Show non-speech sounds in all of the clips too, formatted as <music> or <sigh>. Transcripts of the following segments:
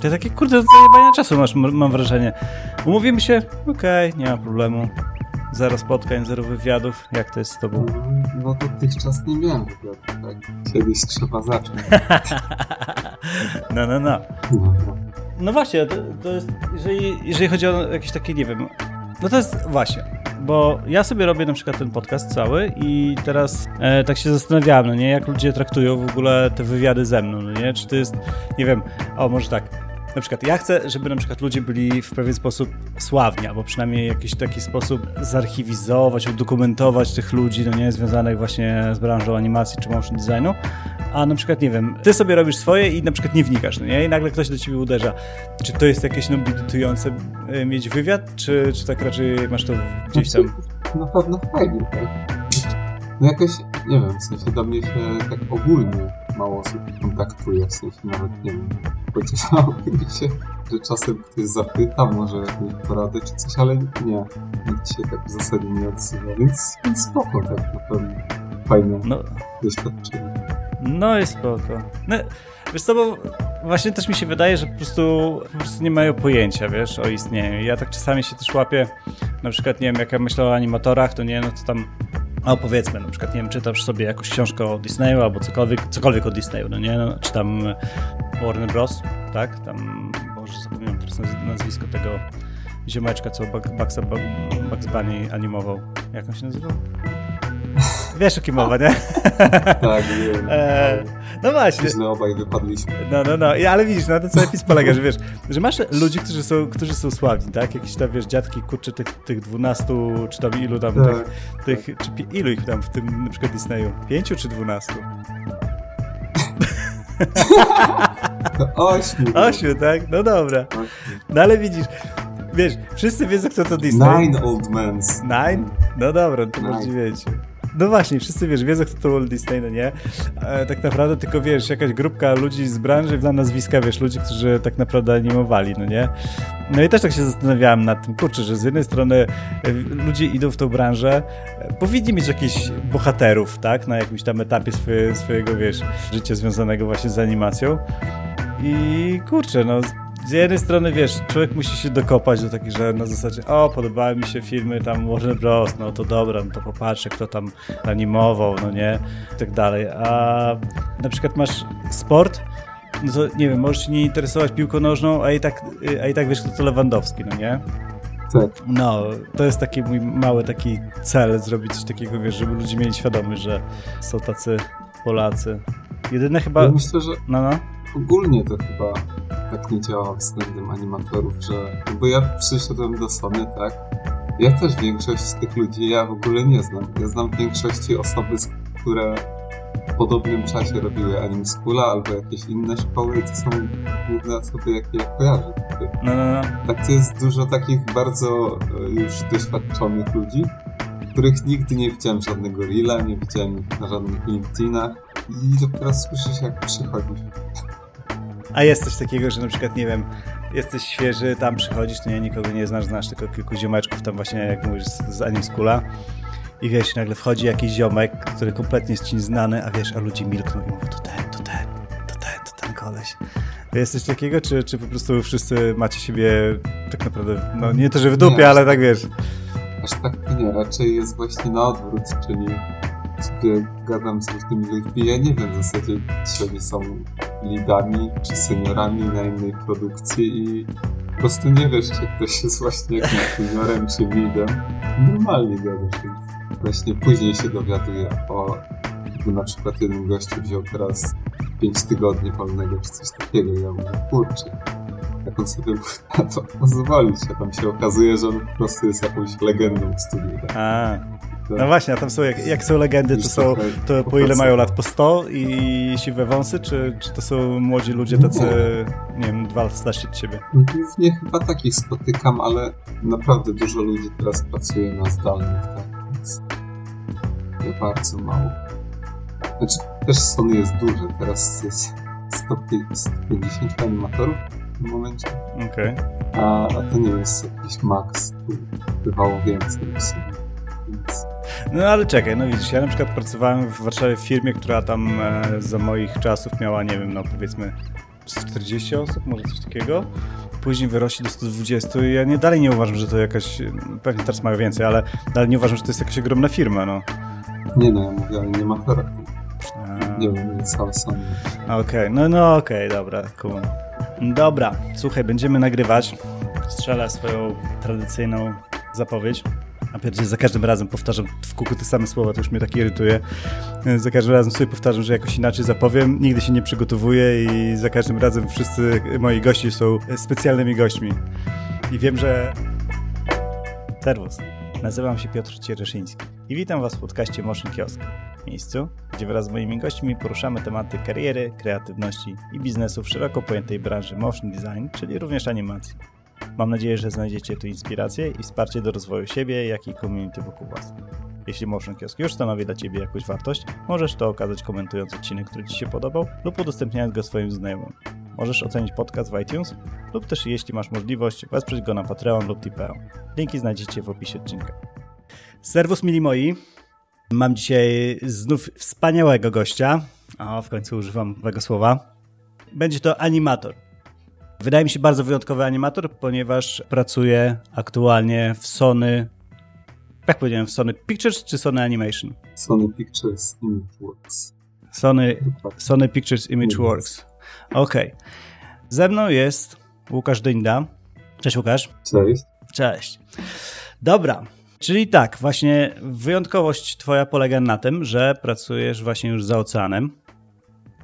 Ty takie, kurde, zajebania czasu masz, mam wrażenie. Umówimy się? Okej, okay, nie ma problemu. Zero spotkań, zero wywiadów. Jak to jest z tobą? No dotychczas nie miałem wywiadów, tak? Kiedyś trzeba zacząć. <laughs> no, no, no. No, no właśnie, to, to jest, jeżeli, jeżeli chodzi o jakieś takie, nie wiem, no to jest właśnie, bo ja sobie robię na przykład ten podcast cały i teraz e, tak się zastanawiałem, no nie, jak ludzie traktują w ogóle te wywiady ze mną, no nie, czy to jest, nie wiem, o może tak, na przykład ja chcę, żeby na przykład ludzie byli w pewien sposób sławni, albo przynajmniej w jakiś taki sposób zarchiwizować, udokumentować tych ludzi, no nie, związanych właśnie z branżą animacji czy motion designu, a na przykład, nie wiem, ty sobie robisz swoje i na przykład nie wnikasz, no nie, i nagle ktoś do ciebie uderza. Czy to jest jakieś nobilitujące e, mieć wywiad, czy, czy tak raczej masz to gdzieś tam... Na pewno fajnie, tak? No jakoś, nie wiem, w sensie do mnie się tak ogólnie mało osób kontaktuje, w sensie nawet, nie wiem, mi się, że czasem ktoś zapyta, może jakąś poradę czy coś, ale nie, nikt się tak w zasadzie nie odzywa, więc, więc spoko tak na pewno. Fajne no. doświadczenie. No i spoko. No, wiesz co, bo właśnie też mi się wydaje, że po prostu, po prostu nie mają pojęcia, wiesz, o istnieniu. Ja tak czasami się też łapię, na przykład, nie wiem, jak ja myślę o animatorach, to nie, no to tam no powiedzmy, na przykład, nie wiem, czytasz sobie jakąś książkę o Disneyu albo cokolwiek, cokolwiek o Disneyu, no nie, no, czy tam Warner Bros., tak, tam, boże, zapomniałem teraz nazwisko tego ziomeczka, co Bugs, Bugs Bunny animował. Jak on się nazywał? Wiesz o kim mowa, nie? Tak, wiem. <laughs> No właśnie. Źle obaj wypadliśmy. No, no, no, ale widzisz, na to co epis polega, że wiesz, że masz ludzi, którzy są, którzy są sławni, tak? Jakieś tam, wiesz, dziadki, kurczę, tych, tych 12, czy tam ilu tam, tak. tych, tych, czy ilu ich tam w tym, na przykład Disneyu? Pięciu czy dwunastu? Ośmiu. Ośmiu, tak? No dobra. No ale widzisz, wiesz, wszyscy wiedzą, kto to Disney. Nine Old Mens. Nine? No dobra, to bardziej wiecie. No właśnie, wszyscy wiesz, wiedzą, kto to Walt Disney, no nie? E, tak naprawdę tylko wiesz, jakaś grupka ludzi z branży zna nazwiska, wiesz, ludzi, którzy tak naprawdę animowali, no nie? No i też tak się zastanawiałem nad tym, kurczę, że z jednej strony e, ludzie idą w tą branżę, e, powinni mieć jakichś bohaterów, tak? Na jakimś tam etapie swoje, swojego, wiesz, życia związanego właśnie z animacją. I kurczę, no z jednej strony, wiesz, człowiek musi się dokopać do takiej, że na zasadzie, o, podobały mi się filmy tam Warner Bros., no to dobra, no to popatrzę, kto tam animował, no nie, i tak dalej. A na przykład masz sport, no to nie wiem, możesz się nie interesować piłką nożną, a i tak, a i tak wiesz, kto to Lewandowski, no nie? Tak. No, to jest taki mój mały taki cel, zrobić coś takiego, wiesz, żeby ludzie mieli świadomość, że są tacy Polacy. Jedyne chyba... Ja myślę, że no, no. ogólnie to chyba tak nie działa względem animatorów, że... Bo ja przyszedłem do Sony, tak? Ja też większość z tych ludzi ja w ogóle nie znam. Ja znam w większości osoby, które w podobnym czasie robiły Anim Schoola albo jakieś inne szkoły i to są główne osoby, jakie ja kojarzę. No, no, no. Tak, to jest dużo takich bardzo e, już doświadczonych ludzi, których nigdy nie widziałem żadnego reela, nie widziałem na żadnych LinkedInach i dopiero słyszysz, jak przychodzisz. A jest coś takiego, że na przykład, nie wiem, jesteś świeży, tam przychodzisz, to nie, nikogo nie znasz, znasz tylko kilku ziomeczków, tam właśnie, jak mówisz, z Anim Skula. I wiesz, nagle wchodzi jakiś ziomek, który kompletnie jest ci nieznany, a wiesz, a ludzie milkną i mówią, to ten, to ten, to ten, to ten koleś. Jest coś takiego, czy, czy po prostu wszyscy macie siebie tak naprawdę, no nie to, że w dupie, nie, ale tak wiesz. Aż tak nie, raczej jest właśnie na odwrót, czyli gadam z różnymi ludźmi. Ja nie wiem w zasadzie, czy oni są lidami, czy seniorami na innej produkcji i po prostu nie wiesz, czy ktoś jest właśnie jakimś seniorem, czy lidem. Normalnie gadasz. Właśnie później się dowiaduję o jakby na przykład jeden gościu wziął teraz 5 tygodni wolnego, czy coś takiego. I ja mówię, kurczę, jak on sobie <laughs> na to pozwolić, a tam się okazuje, że on po prostu jest jakąś legendą w studiu. Tak? A. No właśnie, a tam są, jak, jak są legendy, to są, to po ile mają lat? Po 100 i siwe wąsy, czy, czy to są młodzi ludzie tacy, nie, nie wiem, dwa lata starsi od ciebie? Głównie chyba takich spotykam, ale naprawdę dużo ludzi teraz pracuje na zdalnych, tak, więc bardzo mało. Znaczy, też Sony jest duże, teraz jest 150 animatorów w tym momencie. Okej. Okay. A, a to nie jest jakiś maks, tu bywało więcej w sumie. Więc no ale czekaj, no widzisz, ja na przykład pracowałem w Warszawie w firmie, która tam e, za moich czasów miała, nie wiem, no powiedzmy 40 osób, może coś takiego. Później wyrośnie do 120 i ja nie, dalej nie uważam, że to jakaś, pewnie teraz mają więcej, ale dalej nie uważam, że to jest jakaś ogromna firma, no. Nie no, ja mówię o animatorach. Nie wiem, całe Sony. Okej, okay. no no okej, okay, dobra, cool. Dobra, słuchaj, będziemy nagrywać. Strzelę swoją tradycyjną zapowiedź. A pierdzie za każdym razem powtarzam w kółku te same słowa, to już mnie tak irytuje. Za każdym razem sobie powtarzam, że jakoś inaczej zapowiem. Nigdy się nie przygotowuję i za każdym razem wszyscy moi gości są specjalnymi gośćmi. I wiem, że... Serwus. Nazywam się Piotr Ciereszyński i witam Was w podcaście Motion Kiosk. Miejscu, gdzie wraz z moimi gośćmi poruszamy tematy kariery, kreatywności i biznesu w szeroko pojętej branży motion design, czyli również animacji. Mam nadzieję, że znajdziecie tu inspirację i wsparcie do rozwoju siebie, jak i community wokół Was. Jeśli Motion Kiosk już stanowi dla Ciebie jakąś wartość, możesz to okazać komentując odcinek, który Ci się podobał lub udostępniając go swoim znajomym. Możesz ocenić podcast w iTunes lub też jeśli masz możliwość wesprzeć go na Patreon lub Tipeee. Linki znajdziecie w opisie odcinka. Serwus mili moi. Mam dzisiaj znów wspaniałego gościa. O, w końcu używam tego słowa. Będzie to animator. Wydaje mi się bardzo wyjątkowy animator, ponieważ pracuje aktualnie w Sony. Jak powiedziałem, w Sony Pictures czy Sony Animation? Sony Pictures Imageworks. Sony, Sony Pictures Imageworks. Okej. Okay. Ze mną jest Łukasz Dynda. Cześć Łukasz. Cześć. Cześć. Dobra, Czyli tak, właśnie wyjątkowość twoja polega na tym, że pracujesz właśnie już za oceanem.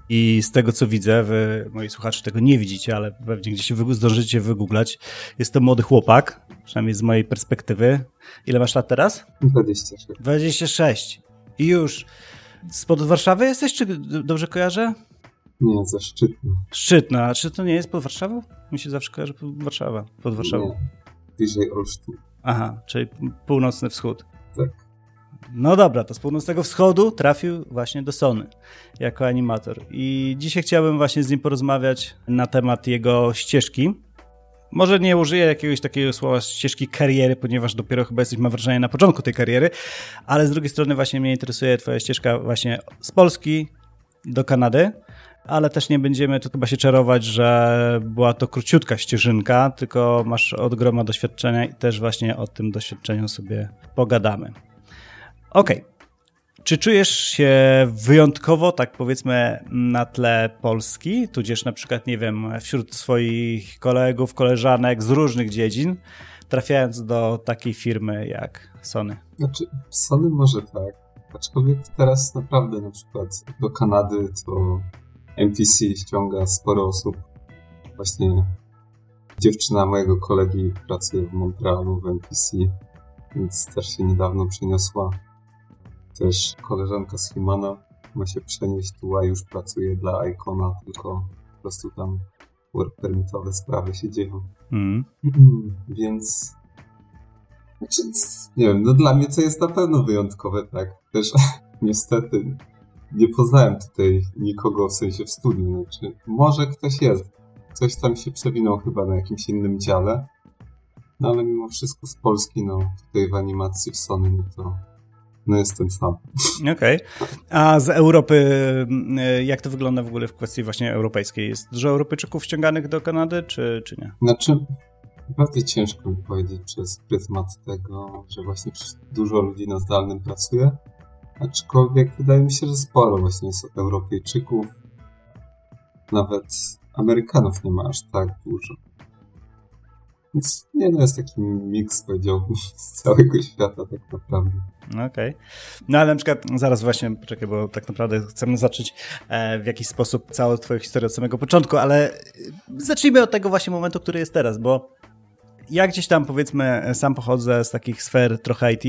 I z tego co widzę, wy, moi słuchacze tego nie widzicie, ale pewnie gdzieś zdążycie wygooglać. Jest to młody chłopak, przynajmniej z mojej perspektywy. Ile masz lat teraz? 26. 26. I już. Spod Warszawy jesteś, czy dobrze kojarzę? Nie, za Szczytno. Szczytno, a czy to nie jest pod Warszawą? Mi się zawsze kojarzy pod Warszawa, pod Warszawą. Nie, bliżej Olsztyn. Aha, czyli północny wschód. Tak. No dobra, to z północnego wschodu trafił właśnie do Sony jako animator. I dzisiaj chciałbym właśnie z nim porozmawiać na temat jego ścieżki. Może nie użyję jakiegoś takiego słowa ścieżki kariery, ponieważ dopiero chyba jesteś, mam wrażenie, na początku tej kariery, ale z drugiej strony właśnie mnie interesuje twoja ścieżka właśnie z Polski do Kanady ale też nie będziemy tu chyba się czarować, że była to króciutka ścieżynka, tylko masz od groma doświadczenia i też właśnie o tym doświadczeniu sobie pogadamy. Okej. Okay. Czy czujesz się wyjątkowo, tak powiedzmy, na tle Polski, tudzież na przykład, nie wiem, wśród swoich kolegów, koleżanek z różnych dziedzin, trafiając do takiej firmy jak Sony? Znaczy, Sony może tak, aczkolwiek teraz naprawdę na przykład do Kanady to NPC ściąga sporo osób. Właśnie dziewczyna mojego kolegi pracuje w Montrealu w NPC, więc też się niedawno przeniosła. Też koleżanka z Humana ma się przenieść tu, a już pracuje dla Icona, tylko po prostu tam work permitowe sprawy się dzieją. Mm. <clears throat> Więc znaczy, nie wiem, no dla mnie to jest na pewno wyjątkowe, tak. Też <laughs> niestety nie poznałem tutaj nikogo w sensie w studiu. Znaczy, może ktoś jest. Coś tam się przewinął chyba na jakimś innym dziale. No ale mimo wszystko z Polski, no tutaj w animacji w Sony, no to no jestem sam. Okej. Okay. A z Europy, mm, jak to wygląda w ogóle w kwestii właśnie europejskiej? Jest dużo Europejczyków ściąganych do Kanady, czy, czy nie? Znaczy, naprawdę ciężko mi powiedzieć przez pryzmat tego, że właśnie dużo ludzi na zdalnym pracuje. Aczkolwiek wydaje mi się, że sporo właśnie jest Europejczyków. Nawet Amerykanów nie ma aż tak dużo. Więc nie no, jest taki miks, powiedziałbym, z całego świata tak naprawdę. Okej. Okay. No ale na przykład zaraz właśnie, poczekaj, bo tak naprawdę chcemy zacząć e, w jakiś sposób całą twoją historię od samego początku, ale zacznijmy od tego właśnie momentu, który jest teraz, bo ja gdzieś tam powiedzmy sam pochodzę z takich sfer trochę IT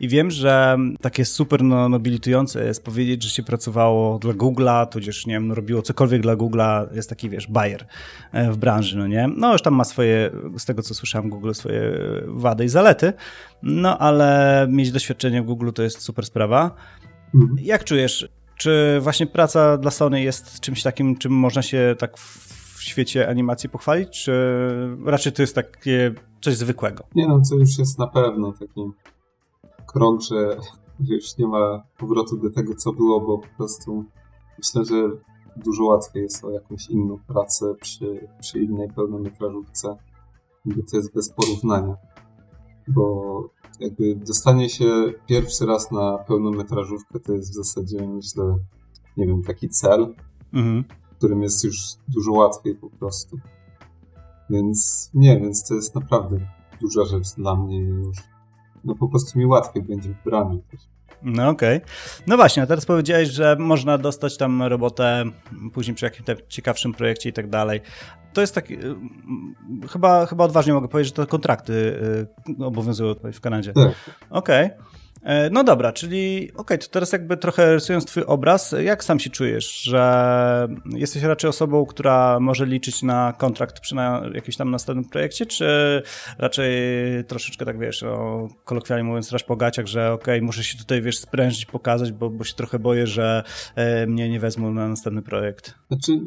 i wiem, że takie super no, nobilitujące jest powiedzieć, że się pracowało dla Google'a, tudzież nie wiem, no, robiło cokolwiek dla Google'a, jest taki wiesz, bajer e, w branży, no nie? No już tam ma swoje, z tego co słyszałem, Google swoje wady i zalety, no ale mieć doświadczenie w Google to jest super sprawa. Mhm. Jak czujesz, czy właśnie praca dla Sony jest czymś takim, czym można się tak w świecie animacji pochwalić, czy raczej to jest takie coś zwykłego? Nie no, to już jest na pewno taki krok, że <laughs> już nie ma powrotu do tego, co było, bo po prostu myślę, że dużo łatwiej jest o jakąś inną pracę przy, przy innej pełnometrażówce, bo to jest bez porównania. Bo jakby dostanie się pierwszy raz na pełnometrażówkę to jest w zasadzie, myślę, nie wiem, taki cel, mhm. Którym jest już dużo łatwiej po prostu. Więc nie, więc to jest naprawdę duża rzecz dla mnie już. No po prostu mi łatwiej będzie w też. No okej. Okay. No właśnie, a teraz powiedziałeś, że można dostać tam robotę później przy jakimś ciekawszym projekcie i tak dalej. To jest taki, y, chyba, chyba odważnie mogę powiedzieć, że to kontrakty y, obowiązują w Kanadzie. Tak. Okej. Okay. E, no dobra, czyli okej, okay, to teraz jakby trochę rysując twój obraz, jak sam się czujesz, że jesteś raczej osobą, która może liczyć na kontrakt przy na jakimś tam następnym projekcie, czy raczej troszeczkę tak wiesz, kolokwialnie mówiąc, straż po gaciach, że okej, okay, muszę się tutaj wiesz sprężyć, pokazać, bo, bo się trochę boję, że e, mnie nie wezmą na następny projekt. Znaczy,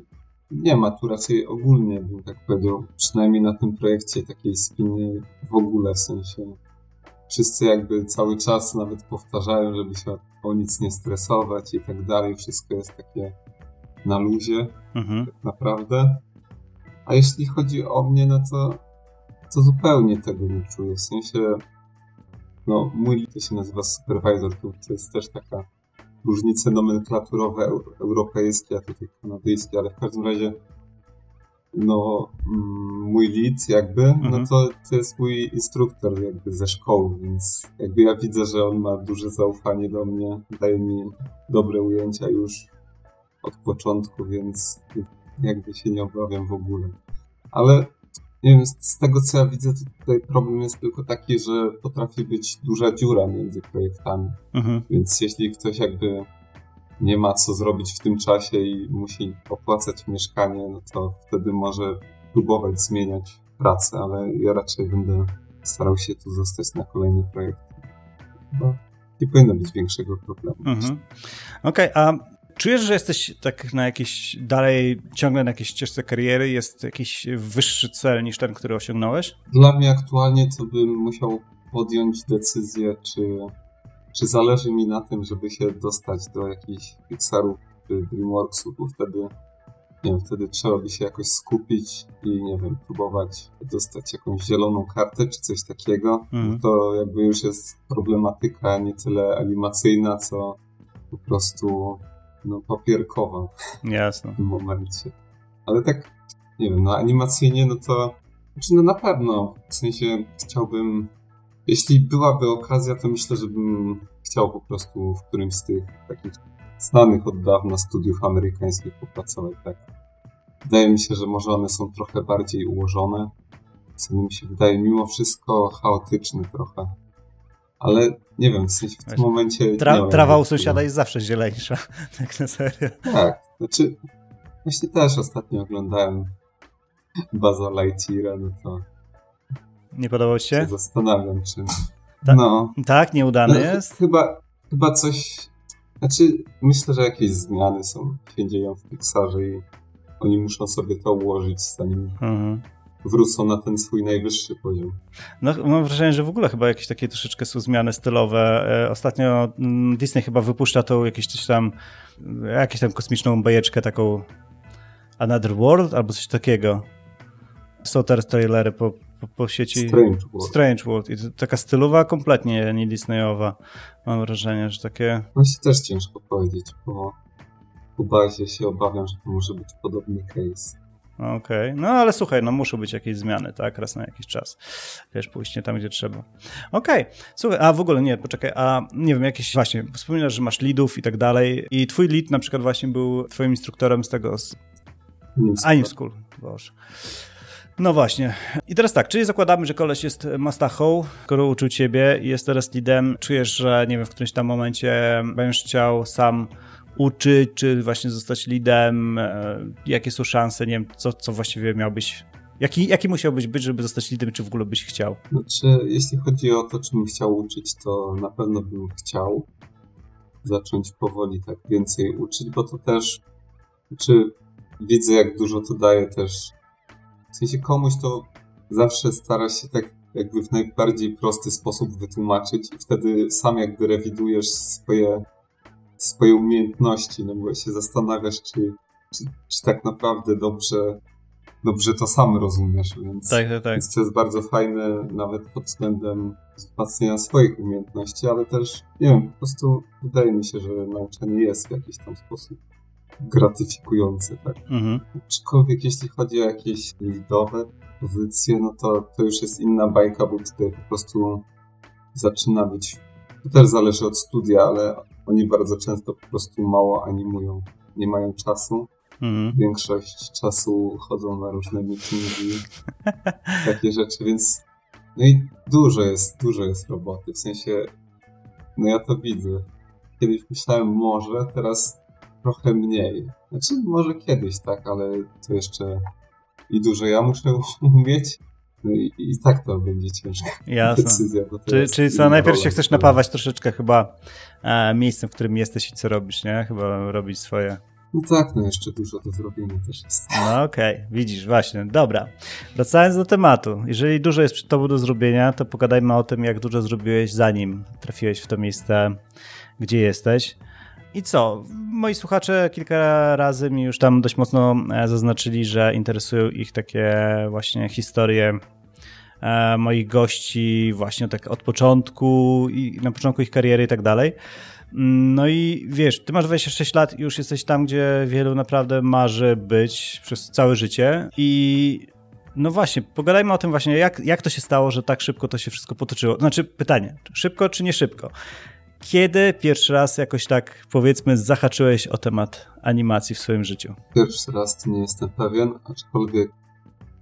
nie ma tu raczej ogólnie, bym tak powiedział, przynajmniej na tym projekcie takiej spiny w ogóle, w sensie wszyscy jakby cały czas nawet powtarzają, żeby się o nic nie stresować i tak dalej. Wszystko jest takie na luzie, mhm. tak naprawdę. A jeśli chodzi o mnie, no to, to zupełnie tego nie czuję. W sensie, no, mój to się nazywa supervisor, to, to jest też taka różnice nomenklaturowe europejskie, a tutaj kanadyjskie, ale w każdym razie no, mm, mój lead jakby, no mhm. no to, to jest mój instruktor jakby ze szkoły, więc jakby ja widzę, że on ma duże zaufanie do mnie, daje mi dobre ujęcia już od początku, więc jakby się nie obawiam w ogóle. Ale nie wiem, z tego co ja widzę, to tutaj problem jest tylko taki, że potrafi być duża dziura między projektami. Mhm. Więc jeśli ktoś jakby nie ma co zrobić w tym czasie i musi opłacać mieszkanie, no to wtedy może próbować zmieniać pracę, ale ja raczej będę starał się tu zostać na kolejny projekt. Chyba nie powinno być większego problemu. Mhm. Okej, okay, a czujesz, że jesteś tak na jakiejś dalej, ciągle na jakiejś ścieżce kariery? Jest jakiś wyższy cel niż ten, który osiągnąłeś? Dla mnie aktualnie to bym musiał podjąć decyzję, czy czy zależy mi na tym, żeby się dostać do jakichś Pixarów czy Dreamworksów, bo wtedy, nie wiem, wtedy trzeba by się jakoś skupić i, nie wiem, próbować dostać jakąś zieloną kartę czy coś takiego. Mm. To jakby już jest problematyka nie tyle animacyjna, co po prostu no, papierkowa. Jasne. W tym momencie. Ale tak, nie wiem, no animacyjnie, no to znaczy, no na pewno, w sensie chciałbym jeśli byłaby okazja, to myślę, że bym chciał po prostu w którymś z tych takich znanych od dawna studiów amerykańskich popracować, tak. Wydaje mi się, że może one są trochę bardziej ułożone, co mi się wydaje mimo wszystko chaotyczne trochę. Ale nie wiem, w sensie w tym momencie... Tra trawa u sąsiada jest zawsze zieleńsza, <laughs> tak na serio. Tak, znaczy właśnie też ostatnio oglądałem Baza Lightyeara, no to nie podobał ci się? Zastanawiam się. Ta no. Tak, nieudany no, jest? Chyba, chyba coś... Znaczy, myślę, że jakieś zmiany są, się dzieją w Pixarze i oni muszą sobie to ułożyć, zanim mhm. wrócą na ten swój najwyższy poziom. No, mam wrażenie, że w ogóle chyba jakieś takie troszeczkę są zmiany stylowe. E, ostatnio mm, Disney chyba wypuszcza tą jakieś coś tam, jakąś tam kosmiczną bajeczkę taką Another World albo coś takiego. Są teraz trailery po, po, po sieci Strange World. Strange World. I taka stylowa, kompletnie nie Disneyowa. Mam wrażenie, że takie... Właśnie też ciężko powiedzieć, bo po bazie się obawiam, że to może być podobny case. Okej, okay. no ale słuchaj, no muszą być jakieś zmiany, tak, raz na jakiś czas. Wiesz, pójść nie tam, gdzie trzeba. Okej, okay. słuchaj, a w ogóle nie, poczekaj, a nie wiem, jakieś właśnie, wspominasz, że masz leadów i tak dalej i twój lead na przykład właśnie był twoim instruktorem z tego, z... Anim School, Boże. No właśnie. I teraz tak, czyli zakładamy, że koleś jest mastachą, skoro uczył ciebie i jest teraz lidem, czujesz, że nie wiem, w którymś tam momencie będziesz chciał sam uczyć, czy właśnie zostać lidem, e, jakie są szanse, nie wiem, co, co właściwie miałbyś Jaki, jaki musiałbyś być, żeby zostać lidem, czy w ogóle byś chciał? Znaczy, jeśli chodzi o to, czy bym chciał uczyć, to na pewno bym chciał zacząć powoli tak więcej uczyć, bo to też, czy widzę, jak dużo to daje też w sensie komuś to zawsze stara się tak jakby w najbardziej prosty sposób wytłumaczyć i wtedy sam jakby rewidujesz swoje, swoje umiejętności, no bo się zastanawiasz, czy czy, czy tak naprawdę dobrze, dobrze to sam rozumiesz, więc, tak, tak, tak. więc to jest bardzo fajne nawet pod względem wzmacniania swoich umiejętności, ale też, nie wiem, po prostu wydaje mi się, że nauczanie jest w jakiś tam sposób gratyfikujące, tak? Mhm. Aczkolwiek jeśli chodzi o jakieś lidowe pozycje, no to to już jest inna bajka, bo tutaj po prostu zaczyna być, to też zależy od studia, ale oni bardzo często po prostu mało animują, nie mają czasu. Mhm. Większość czasu chodzą na różne meetingi, <laughs> takie rzeczy, więc no i dużo jest, dużo jest roboty, w sensie, no ja to widzę. Kiedyś myślałem może, teraz trochę mniej. Znaczy, może kiedyś tak, ale to jeszcze i dużo ja muszę <laughs> umieć. No i, i tak to będzie ciężka Jasne. decyzja. Czyli, czyli co, najpierw się chcesz napawać troszeczkę chyba e, miejscem, w którym jesteś i co robisz, nie? Chyba robić swoje. No tak, no jeszcze dużo do zrobienia też jest. No okej, okay. widzisz, właśnie. Dobra. Wracając do tematu. Jeżeli dużo jest przed tobą do zrobienia, to pogadajmy o tym, jak dużo zrobiłeś zanim trafiłeś w to miejsce, gdzie jesteś. I co? Moi słuchacze kilka razy mi już tam dość mocno e, zaznaczyli, że interesują ich takie właśnie historie e, moich gości właśnie tak od początku i na początku ich kariery i tak dalej. Mm, no i wiesz, ty masz 26 lat i już jesteś tam, gdzie wielu naprawdę marzy być przez całe życie i no właśnie, pogadajmy o tym właśnie, jak, jak to się stało, że tak szybko to się wszystko potoczyło. Znaczy pytanie, szybko czy nie szybko? Kiedy pierwszy raz jakoś tak, powiedzmy, zahaczyłeś o temat animacji w swoim życiu? Pierwszy raz to nie jestem pewien, aczkolwiek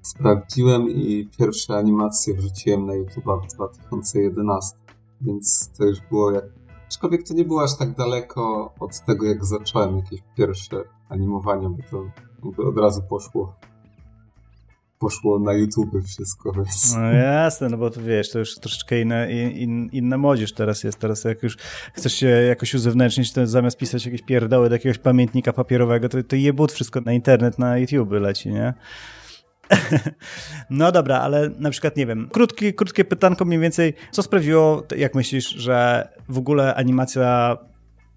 sprawdziłem i pierwsze animacje wrzuciłem na YouTube w 2011, więc to już było jak... Aczkolwiek to nie było aż tak daleko od tego, jak zacząłem jakieś pierwsze animowanie, bo to od razu poszło poszło na YouTube wszystko, więc... No jasne, no bo to wiesz, to już troszeczkę inne, in, inna młodzież teraz jest. Teraz jak już chcesz się jakoś uzewnętrznić, to zamiast pisać jakieś pierdoły do jakiegoś pamiętnika papierowego, to, to jebut wszystko na internet, na YouTube leci, nie? <laughs> No dobra, ale na przykład, nie wiem, krótkie, krótkie pytanko mniej więcej, co sprawiło, jak myślisz, że w ogóle animacja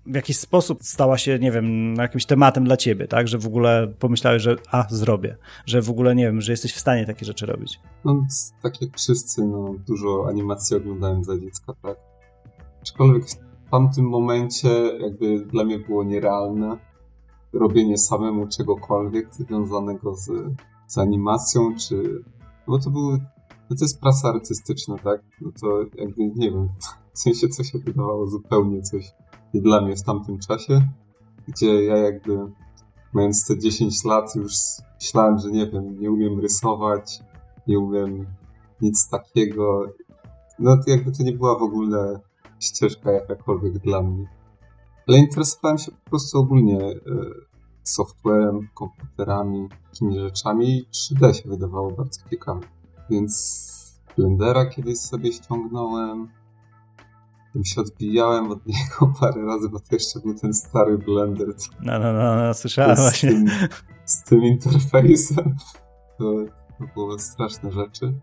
w jakiś sposób stała się, nie wiem, jakimś tematem dla ciebie, tak? Że w ogóle pomyślałeś, że a, zrobię. Że w ogóle, nie wiem, że jesteś w stanie takie rzeczy robić. No, tak jak wszyscy, no, dużo animacji oglądałem za dziecka, tak? Aczkolwiek w tamtym momencie jakby dla mnie było nierealne robienie samemu czegokolwiek związanego z, z animacją, czy... No bo to były... No to jest praca artystyczna, tak? No to jakby, nie wiem, <laughs> w sensie co się wydawało zupełnie coś dla mnie w tamtym czasie, gdzie ja jakby mając te 10 lat już myślałem, że nie wiem, nie umiem rysować, nie umiem nic takiego. No to jakby to nie była w ogóle ścieżka jakakolwiek dla mnie. Ale interesowałem się po prostu ogólnie e, softwarem, komputerami, takimi rzeczami i 3D się wydawało bardzo ciekawe. Więc Blendera kiedyś sobie ściągnąłem, tym się odbijałem od niego <laughs> parę razy, bo to jeszcze był ten stary blender. No, no, no, no słyszałem właśnie. Tym, z tym interfejsem. <laughs> To, to były straszne rzeczy.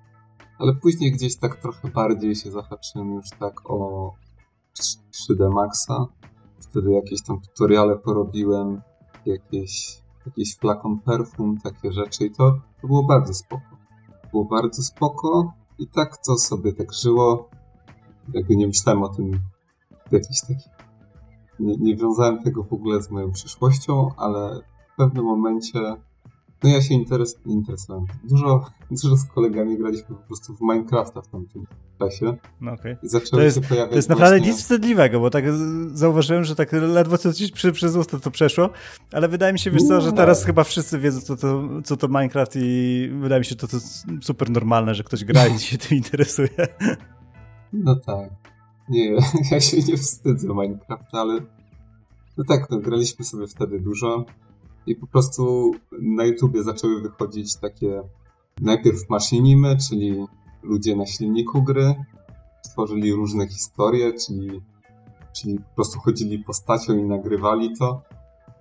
Ale później gdzieś tak trochę bardziej się zahaczyłem już tak o 3D Maxa. Wtedy jakieś tam tutoriale porobiłem, jakieś, jakiś flakon perfum, takie rzeczy i to, to było bardzo spoko. Było bardzo spoko i tak to sobie tak żyło jakby nie myślałem o tym w jakiś taki... Nie, nie wiązałem tego w ogóle z moją przyszłością, ale w pewnym momencie no ja się interes, interesowałem. Dużo, dużo z kolegami graliśmy po prostu w Minecrafta w tamtym czasie. No okay. I zaczęły to jest, się pojawiać To jest naprawdę właśnie... nic wstydliwego, bo tak zauważyłem, że tak ledwo co ci przy, przez usta to przeszło, ale wydaje mi się, wiesz co, że teraz chyba wszyscy wiedzą, co to, co to Minecraft i wydaje mi się, że to, to super normalne, że ktoś gra i się tym interesuje. <laughs> No tak. Nie, <laughs> ja się nie wstydzę Minecrafta, ale no tak, no graliśmy sobie wtedy dużo i po prostu na YouTubie zaczęły wychodzić takie najpierw maszynimy, czyli ludzie na silniku gry, stworzyli różne historie, czyli, czyli po prostu chodzili postacią i nagrywali to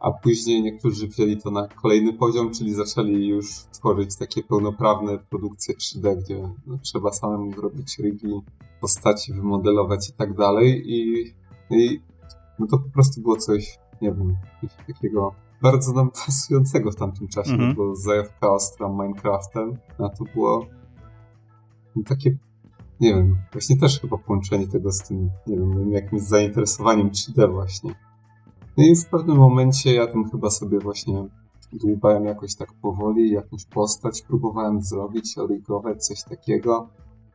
a później niektórzy wzięli to na kolejny poziom, czyli zaczęli już tworzyć takie pełnoprawne produkcje 3D, gdzie no, trzeba samemu zrobić rygi, postaci wymodelować i tak dalej i, i no to po prostu było coś, nie wiem, takiego bardzo nam <laughs> pasującego w tamtym czasie, mm -hmm. bo zajawka ostra Minecraftem, a to było no, takie, nie wiem, właśnie też chyba połączenie tego z tym, nie wiem, jakimś zainteresowaniem 3D właśnie. No i w pewnym momencie ja tam chyba sobie właśnie dłubałem jakoś tak powoli, jakąś postać próbowałem zrobić, origować, coś takiego,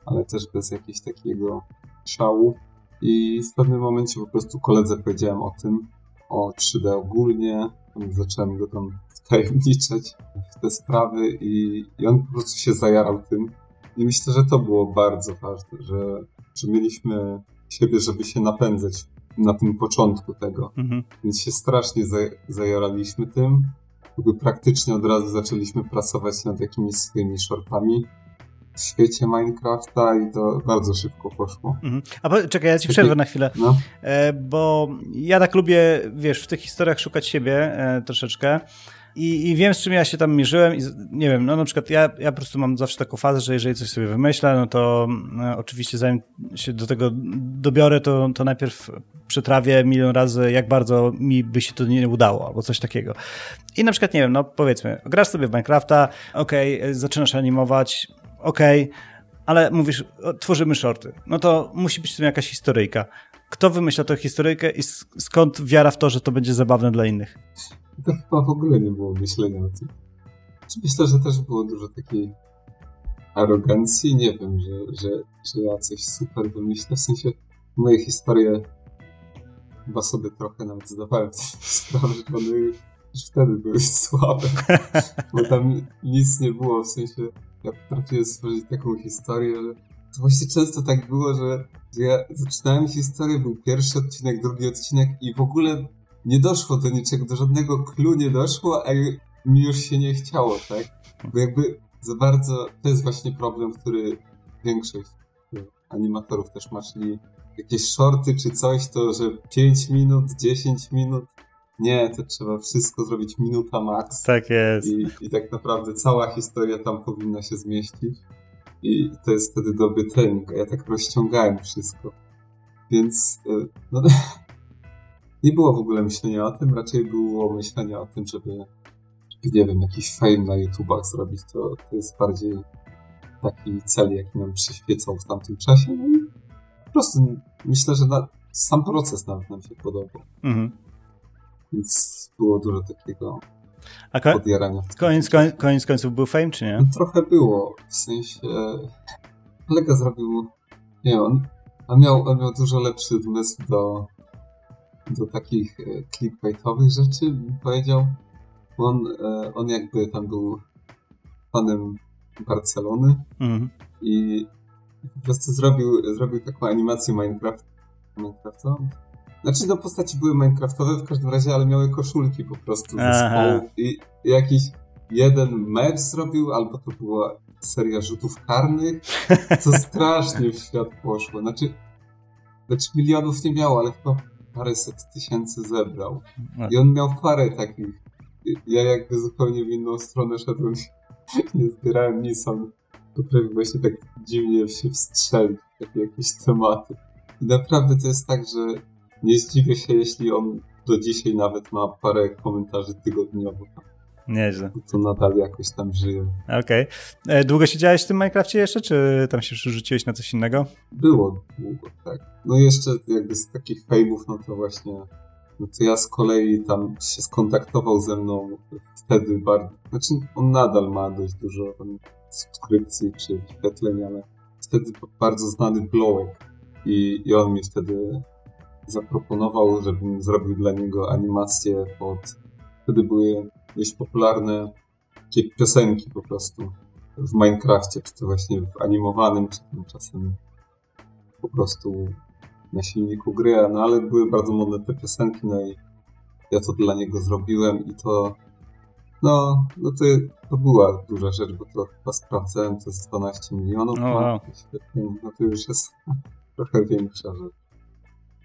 ale też bez jakiegoś takiego szału. I w pewnym momencie po prostu koledze powiedziałem o tym, o 3D ogólnie, zacząłem go tam wtajemniczać w te sprawy i, i on po prostu się zajarał tym. I myślę, że to było bardzo ważne, że, że mieliśmy siebie, żeby się napędzać na tym początku tego. Mhm. Więc się strasznie zajaraliśmy tym. Jakby praktycznie od razu zaczęliśmy pracować nad jakimiś swoimi shortami w świecie Minecrafta i to bardzo szybko poszło. Mhm. A po, czekaj, ja ci przerwę na chwilę, no. e, bo ja tak lubię, wiesz, w tych historiach szukać siebie e, troszeczkę i, i wiem, z czym ja się tam mierzyłem i nie wiem, no na przykład ja, ja po prostu mam zawsze taką fazę, że jeżeli coś sobie wymyślę, no to no, oczywiście zanim się do tego dobiorę, to, to najpierw przetrawię milion razy, jak bardzo mi by się to nie udało, albo coś takiego. I na przykład, nie wiem, no powiedzmy, grasz sobie w Minecrafta, okej, okay, zaczynasz animować, okej, okay, ale mówisz, tworzymy shorty, no to musi być w tym jakaś historyjka. Kto wymyśla tę historyjkę i skąd wiara w to, że to będzie zabawne dla innych? To chyba w ogóle nie było myślenia o tym. Myślę, że też było dużo takiej arogancji, nie wiem, że, że, że ja coś super wymyślę, w sensie moje historie chyba sobie trochę nawet zdawałem <laughs> sprawę, że one już wtedy były słabe, <laughs> bo tam nic nie było, w sensie ja potrafiłem stworzyć taką historię, że to właśnie często tak było, że, że ja zaczynałem historię, był pierwszy odcinek, drugi odcinek i w ogóle nie doszło do niczego, do żadnego clue nie doszło, a mi już się nie chciało, tak? Bo jakby za bardzo, to jest właśnie problem, który większość animatorów też ma, czyli jakieś shorty czy coś, to że 5 minut, 10 minut, nie, to trzeba wszystko zrobić minuta max. Tak jest. I, I tak naprawdę cała historia tam powinna się zmieścić. I to jest wtedy dobry trening, a ja tak rozciągałem wszystko. Więc, e, no, <laughs> nie było w ogóle myślenia o tym, raczej było myślenie o tym, żeby, żeby nie wiem, jakiś fame na YouTubach zrobić. To, to jest bardziej taki cel, jaki nam przyświecał w tamtym czasie. No i po prostu myślę, że na, sam proces nawet nam się podobał. Mhm. Więc było dużo takiego a ko- podjarania. Koniec, koniec, koniec końców był fame, czy nie? No, trochę było. W sensie kolega zrobił, nie on, on miał, on miał dużo lepszy zmysł do, do takich e, clickbaitowych rzeczy, bym powiedział. On, e, on jakby tam był fanem Barcelony mhm. i po prostu zrobił, zrobił taką animację Minecraft, Minecrafta. Znaczy, no postaci były Minecraftowe w każdym razie, ale miały koszulki po prostu zespołów i jakiś jeden mecz zrobił, albo to była seria rzutów karnych, co <laughs> strasznie w świat poszło. Znaczy, znaczy milionów nie miało, ale chyba paręset tysięcy zebrał. No. I on miał parę takich. Ja jakby zupełnie w inną stronę szedłem. <laughs> Nie zbierałem nic, on potrafił właśnie tak dziwnie się wstrzelić w takie jakieś tematy. I naprawdę to jest tak, że nie zdziwię się, jeśli on do dzisiaj nawet ma parę komentarzy tygodniowo. Nieźle. To nadal jakoś tam żyje. Okej. Okay. E, długo siedziałeś w tym Minecrafcie jeszcze, czy tam się przerzuciłeś na coś innego? Było długo, tak. No jeszcze jakby z takich fejmów, no to właśnie no to ja z kolei tam się skontaktował ze mną wtedy bardzo, znaczy on nadal ma dość dużo tam subskrypcji czy wyświetleń, ale wtedy bardzo znany Blowek i, i on mi wtedy zaproponował, żebym zrobił dla niego animację pod... Wtedy były dość popularne takie piosenki po prostu w Minecrafcie, czy to właśnie w animowanym, czy czasem po prostu na silniku gry, no ale były bardzo modne te piosenki, no i ja to dla niego zrobiłem i to no, no to, to była duża rzecz, bo to chyba sprawdzałem, to jest 12 milionów, oh, wow. no to już jest <laughs> trochę większa rzecz.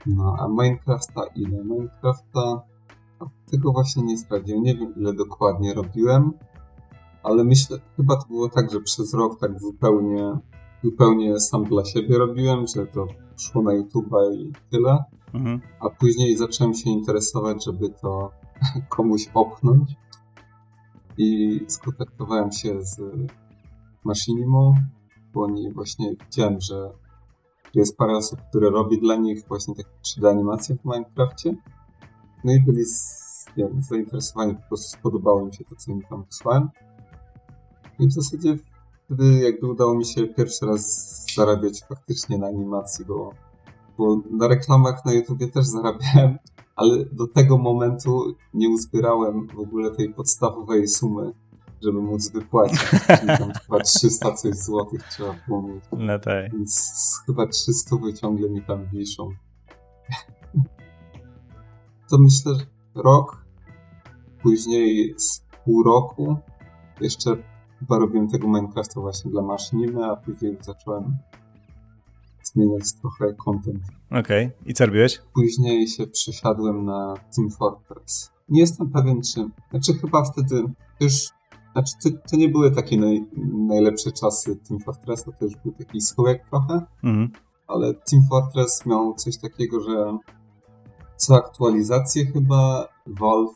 No, a Minecrafta ile? Minecrafta tego właśnie nie sprawdziłem. Nie wiem ile dokładnie robiłem, ale myślę, chyba to było tak, że przez rok tak zupełnie, zupełnie sam dla siebie robiłem, że to szło na YouTube'a i tyle. Mhm. A później zacząłem się interesować, żeby to <laughs> komuś opchnąć. I skontaktowałem się z Machinimo, bo oni właśnie widziałem, że jest parę osób, które robi dla nich właśnie takie 3D animacje w Minecrafcie. No i byli z, nie wiem, zainteresowani, po prostu spodobało mi się to, co im tam wysłałem. I w zasadzie wtedy jakby udało mi się pierwszy raz zarabiać faktycznie na animacji, bo, bo na reklamach na YouTubie też zarabiałem, ale do tego momentu nie uzbierałem w ogóle tej podstawowej sumy, żeby móc wypłacić. Czyli tam <laughs> chyba 300 coś złotych trzeba było mieć. No tak. Więc chyba 300 ciągle mi tam wiszą. <laughs> To myślę, że rok, później z pół roku jeszcze chyba robiłem tego Minecrafta właśnie dla maszyny, a później zacząłem zmieniać trochę content. Okej. Okay. I co robiłeś? Później się przesiadłem na Team Fortress. Nie jestem pewien, czy... Znaczy chyba wtedy już... Znaczy to, to nie były takie naj, najlepsze czasy Team Fortressa, to już był taki schołek trochę. Mhm. Ale Team Fortress miał coś takiego, że co aktualizację chyba Valve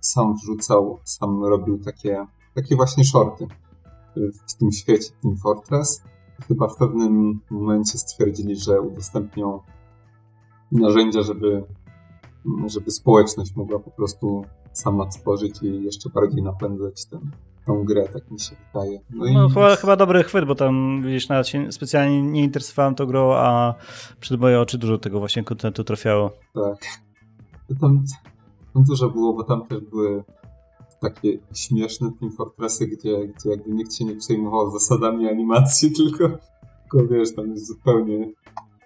sam wrzucał, sam robił takie, takie właśnie shorty w tym świecie Team Fortress. Chyba w pewnym momencie stwierdzili, że udostępnią narzędzia, żeby, żeby społeczność mogła po prostu sama tworzyć i jeszcze bardziej napędzać ten, tą grę, tak mi się wydaje. No, no chyba, chyba dobry chwyt, bo tam widzisz, nawet się specjalnie nie interesowałem tą grą, a przed moje oczy dużo tego właśnie kontentu trafiało. Tak. Tam, tam dużo było, bo tam też były takie śmieszne Team Fortressy, gdzie, gdzie jakby nikt się nie przejmował zasadami animacji, <laughs> tylko, tylko wiesz, tam jest zupełnie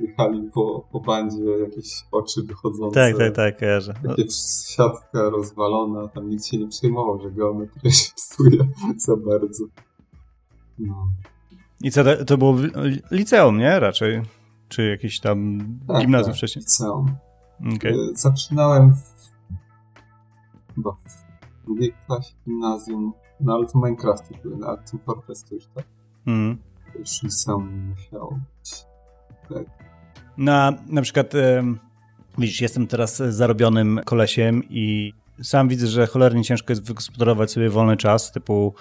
jechali po, po bandzie jakieś oczy wychodzące. Tak, tak, tak, kojarzę. Takie siatka rozwalona, tam nikt się nie przejmował, że geometria <laughs> się psuje za bardzo. No. I co, to było liceum, nie? Raczej. Czy jakieś tam tak, gimnazjum tak, wcześniej? liceum. Okay. Zaczynałem w, chyba w drugiej klasie gimnazjum, no ale to no ale Team Fortress to już tak. Mm. To już liceum musiało być. Tak. Na, na przykład, widzisz, jestem teraz zarobionym kolesiem i sam widzę, że cholernie ciężko jest wygospodarować sobie wolny czas, typu,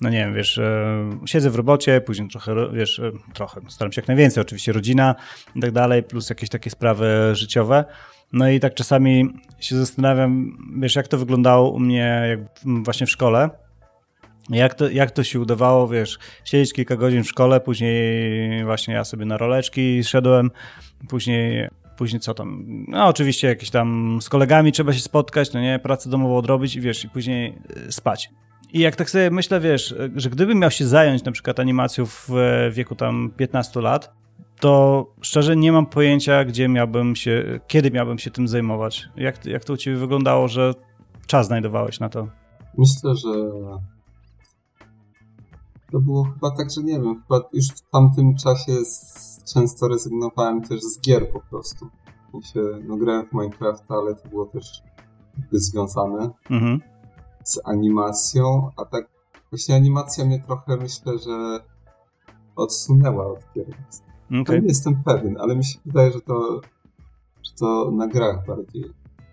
no nie wiem, wiesz, e, siedzę w robocie, później trochę, wiesz, e, trochę, staram się jak najwięcej, oczywiście rodzina i tak dalej, plus jakieś takie sprawy życiowe. No i tak czasami się zastanawiam, wiesz, jak to wyglądało u mnie jak właśnie w szkole. Jak to, jak to się udawało, wiesz, siedzieć kilka godzin w szkole, później właśnie ja sobie na roleczki szedłem, później, później co tam, no oczywiście jakieś tam z kolegami trzeba się spotkać, no nie, pracę domową odrobić i wiesz, i później e, spać. I jak tak sobie myślę, wiesz, że gdybym miał się zająć na przykład animacją w wieku tam 15 lat, to szczerze nie mam pojęcia, gdzie miałbym się, kiedy miałbym się tym zajmować. Jak, jak to u ciebie wyglądało, że czas znajdowałeś na to? Myślę, że to było chyba tak, że nie wiem, chyba już w tamtym czasie często rezygnowałem też z gier po prostu. się, no grałem w Minecrafta, ale to było też jakby związane mhm. z animacją, a tak właśnie animacja mnie trochę myślę, że odsunęła od gier. Okay. Nie jestem pewien, ale mi się wydaje, że to, że to na grach bardziej,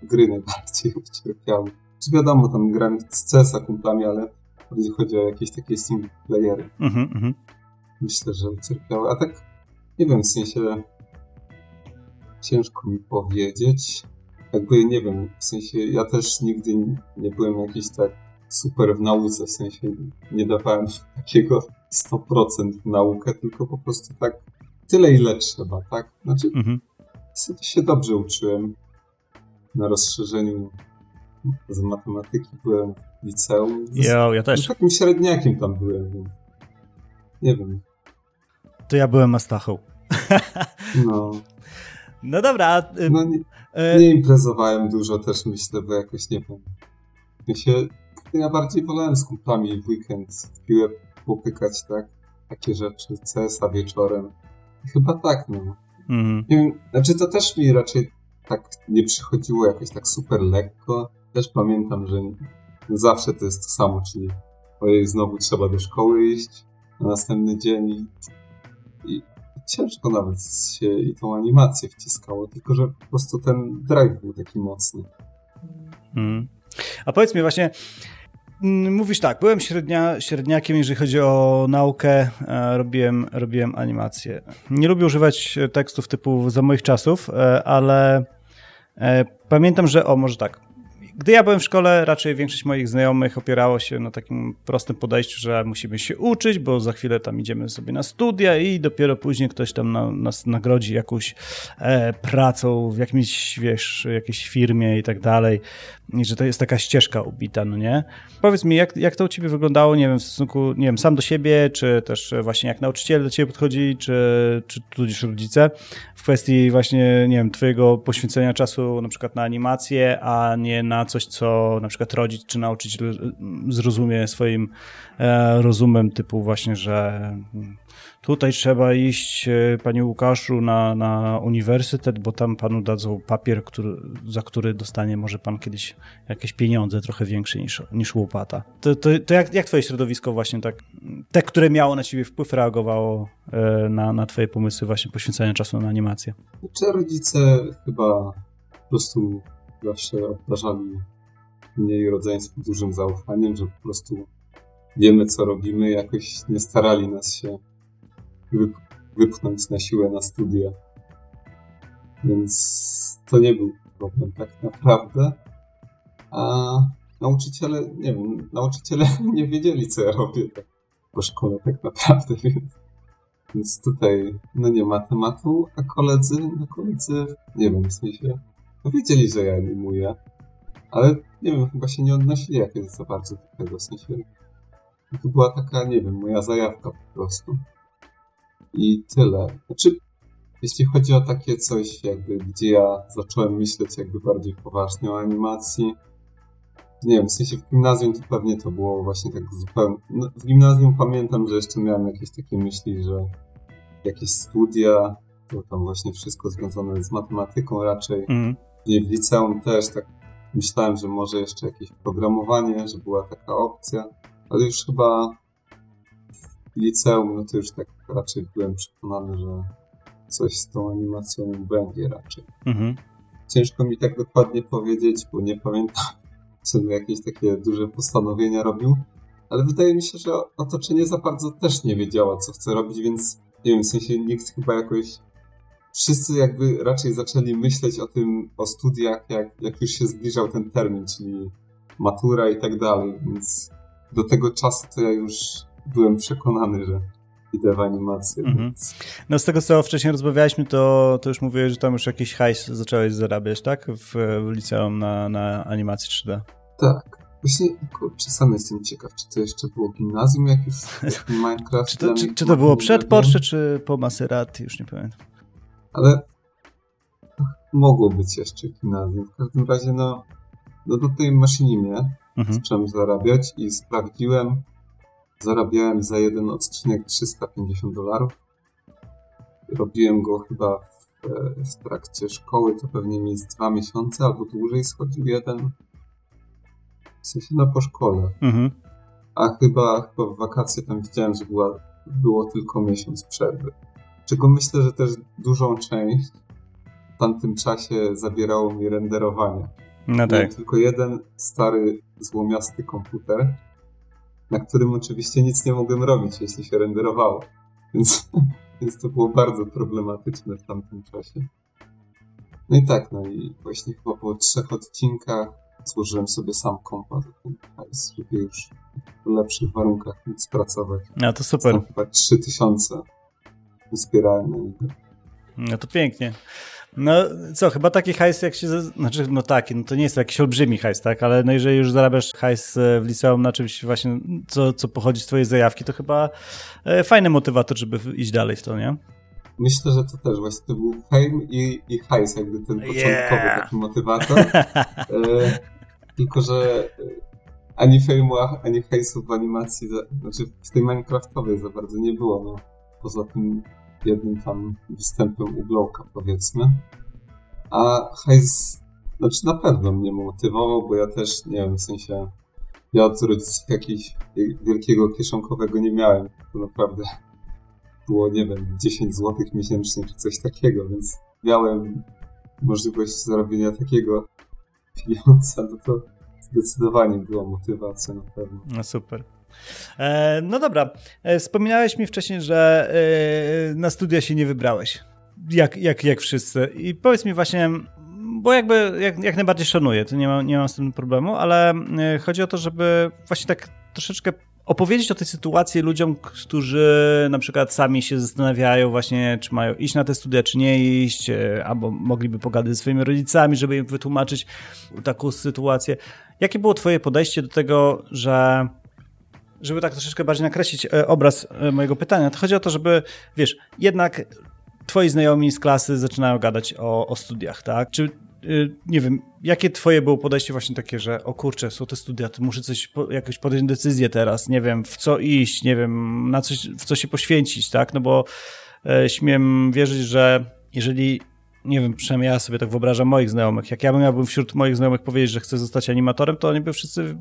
gry najbardziej <laughs> ucierpiały. Czy wiadomo, tam grałem z CS-a kumplami, ale bardziej chodzi o jakieś takie single playery. Mm -hmm. Myślę, że ucierpiały. A tak, nie wiem, w sensie ciężko mi powiedzieć. Jakby, nie wiem, w sensie ja też nigdy nie byłem jakiś tak super w nauce, w sensie nie dawałem <laughs> takiego 100% w naukę, tylko po prostu tak tyle, ile trzeba, tak? Znaczy, mhm. się dobrze uczyłem na rozszerzeniu z matematyki byłem w liceum. Jo, ja też. Takim średniakiem tam byłem, więc nie wiem. To ja byłem Astachą. <laughs> No. No dobra. Y, no nie, y, nie, imprezowałem dużo też, myślę, bo jakoś nie wiem. Ja, się, ja bardziej wolałem z kumplami w weekend w piłę popykać, tak? Takie rzeczy, CS-a wieczorem. Chyba tak, no. Mhm. Nie wiem, znaczy to też mi raczej tak nie przychodziło jakoś tak super lekko. Też pamiętam, że zawsze to jest to samo, czyli ojej, znowu trzeba do szkoły iść na następny dzień i, i ciężko nawet się i tą animację wciskało, tylko że po prostu ten drive był taki mocny. Mhm. A powiedz mi właśnie, mm, mówisz tak, byłem średnia, średniakiem, jeżeli chodzi o naukę, e, robiłem, robiłem animację. Nie lubię używać tekstów typu za moich czasów, e, ale e, pamiętam, że, o może tak, gdy ja byłem w szkole, raczej większość moich znajomych opierało się na takim prostym podejściu, że musimy się uczyć, bo za chwilę tam idziemy sobie na studia i dopiero później ktoś tam na, nas nagrodzi jakąś e, pracą w jakimś, wiesz, jakiejś firmie i tak dalej. I że to jest taka ścieżka ubita, no nie? Powiedz mi, jak, jak to u ciebie wyglądało, nie wiem, w stosunku, nie wiem, sam do siebie, czy też właśnie jak nauczyciel do ciebie podchodzi, czy, czy tudzież rodzice, w kwestii właśnie, nie wiem, twojego poświęcenia czasu na przykład na animację, a nie na coś, co na przykład rodzic czy nauczyciel zrozumie swoim e, rozumem, typu właśnie, że tutaj trzeba iść, e, panie Łukaszu, na, na uniwersytet, bo tam panu dadzą papier, który, za który dostanie może pan kiedyś jakieś pieniądze trochę większe niż, niż łopata. To, to, to jak, jak twoje środowisko właśnie tak, te, które miało na ciebie wpływ, reagowało e, na, na twoje pomysły właśnie poświęcania czasu na animację? Czy rodzice chyba po prostu zawsze obdarzali mnie i rodzeństwo dużym zaufaniem, że po prostu wiemy, co robimy, jakoś nie starali nas się wypchnąć na siłę na studia. Więc to nie był problem tak naprawdę. A nauczyciele, nie wiem, nauczyciele <laughs> nie wiedzieli, co ja robię tak po szkole tak naprawdę, <laughs> więc, więc tutaj no nie ma tematu, a koledzy, no koledzy, nie wiem, w sensie, no wiedzieli, że ja animuję, ale nie wiem, chyba się nie odnosili jakoś za bardzo do tego, w sensie to była taka, nie wiem, moja zajawka po prostu. I tyle. Znaczy, jeśli chodzi o takie coś, jakby, gdzie ja zacząłem myśleć jakby bardziej poważnie o animacji, nie wiem, w sensie w gimnazjum to pewnie to było właśnie tak zupełnie... No, w gimnazjum pamiętam, że jeszcze miałem jakieś takie myśli, że jakieś studia, to tam właśnie wszystko związane z matematyką raczej. Mm. I w liceum też tak myślałem, że może jeszcze jakieś programowanie, że była taka opcja, ale już chyba w liceum, no to już tak raczej byłem przekonany, że coś z tą animacją będzie raczej. Mhm. Ciężko mi tak dokładnie powiedzieć, bo nie pamiętam, <laughs> czy jakieś takie duże postanowienia robił, ale wydaje mi się, że otoczenie za bardzo też nie wiedziało, co chce robić, więc nie wiem, w sensie nikt chyba jakoś wszyscy jakby raczej zaczęli myśleć o tym, o studiach, jak, jak już się zbliżał ten termin, czyli matura i tak dalej, więc do tego czasu to ja już byłem przekonany, że idę w animację. Mhm. Więc... No z tego, co wcześniej rozmawialiśmy, to, to już mówiłeś, że tam już jakiś hajs zacząłeś zarabiać, tak? W, w liceum na, na animacji 3D. Tak. Właśnie, kurczę, sam jestem ciekaw, czy to jeszcze było gimnazjum, jak już <laughs> Minecraft... czy, to, czy, czy to było przed Porsche, czy po Maserati, już nie pamiętam. Ale mogło być jeszcze gimnazjum. W każdym razie, no, no do tej maszynimie mhm. zacząłem zarabiać i sprawdziłem, zarabiałem za jeden odcinek 350 dolarów. Robiłem go chyba w, w trakcie szkoły, to pewnie mi z dwa miesiące albo dłużej schodził jeden. W sensie no po szkole. Mhm. A chyba, chyba w wakacje tam widziałem, że była, było tylko miesiąc przerwy. Czego myślę, że też dużą część w tamtym czasie zabierało mi renderowanie. No tak. Miałem tylko jeden stary, złomiasty komputer, na którym oczywiście nic nie mogłem robić, jeśli się renderowało. Więc, <laughs> więc to było bardzo problematyczne w tamtym czasie. No i tak, no i właśnie chyba po trzech odcinkach złożyłem sobie sam kompa żeby już w lepszych warunkach móc pracować. No to super. Chyba 3000 niego. No to pięknie. No co, chyba taki hajs jak się, znaczy no taki, no to nie jest jakiś olbrzymi hajs, tak, ale no jeżeli już zarabiasz hajs e, w liceum na czymś właśnie, co, co pochodzi z twojej zajawki, to chyba e, fajny motywator, żeby iść dalej w to, nie? Myślę, że to też właśnie to był fame i, i hajs, jakby ten początkowy yeah. taki motywator. e, tylko, że ani fame'u, ani hajsu w animacji, znaczy w tej Minecraftowej za bardzo nie było, no. Poza tym jednym tam występem u Blowka, powiedzmy. A hajs, znaczy na pewno mnie motywował, bo ja też, nie wiem, w sensie ja od rodziców jakiegoś wielkiego kieszonkowego nie miałem. To naprawdę było, nie wiem, 10 zł miesięcznie czy coś takiego, więc miałem możliwość zarobienia takiego pieniądza, no to zdecydowanie była motywacja na pewno. No super. E, no dobra, e, wspominałeś mi wcześniej, że e, na studia się nie wybrałeś. Jak, jak, jak wszyscy. I powiedz mi właśnie, bo jakby jak, jak najbardziej szanuję, to nie mam, nie mam z tym problemu, ale chodzi o to, żeby właśnie tak troszeczkę opowiedzieć o tej sytuacji ludziom, którzy na przykład sami się zastanawiają właśnie, czy mają iść na te studia, czy nie iść, albo mogliby pogadać ze swoimi rodzicami, żeby im wytłumaczyć taką sytuację. Jakie było twoje podejście do tego, że żeby tak troszeczkę bardziej nakreślić e, obraz mojego pytania, to chodzi o to, żeby, wiesz, jednak twoi znajomi z klasy zaczynają gadać o, o studiach, tak? Czy y, nie wiem, jakie twoje było podejście właśnie takie, że o kurczę, są te studia, to muszę coś, jakoś podjąć decyzję teraz, nie wiem, w co iść, nie wiem, na coś, w co się poświęcić, tak? No bo e, śmiem wierzyć, że jeżeli nie wiem, przynajmniej ja sobie tak wyobrażam moich znajomych, jak ja bym miałbym wśród moich znajomych powiedzieć, że chcę zostać animatorem, to oni by wszyscy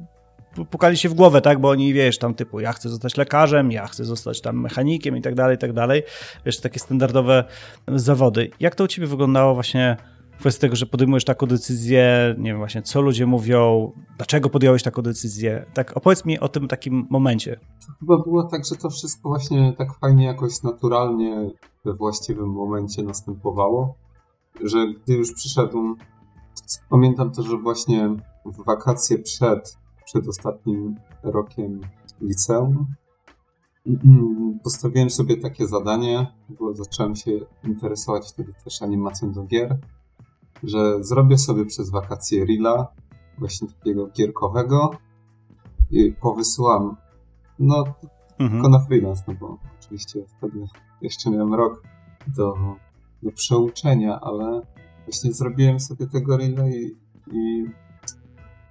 pukali się w głowę, tak, bo oni, wiesz, tam typu, ja chcę zostać lekarzem, ja chcę zostać tam mechanikiem i tak dalej, i tak dalej. Wiesz, takie standardowe zawody. Jak to u ciebie wyglądało właśnie kwestia tego, że podejmujesz taką decyzję, nie wiem właśnie, co ludzie mówią, dlaczego podjąłeś taką decyzję? Tak, opowiedz mi o tym takim momencie. To chyba było tak, że to wszystko właśnie tak fajnie jakoś naturalnie we właściwym momencie następowało, że gdy już przyszedł, pamiętam też, że właśnie w wakacje przed przed ostatnim rokiem liceum. Postawiłem sobie takie zadanie, bo zacząłem się interesować wtedy też animacją do gier, że zrobię sobie przez wakacje reela, właśnie takiego gierkowego i powysyłam, no mhm. tylko na freelance, no bo oczywiście wtedy jeszcze miałem rok do, do przeuczenia, ale właśnie zrobiłem sobie tego reela i, i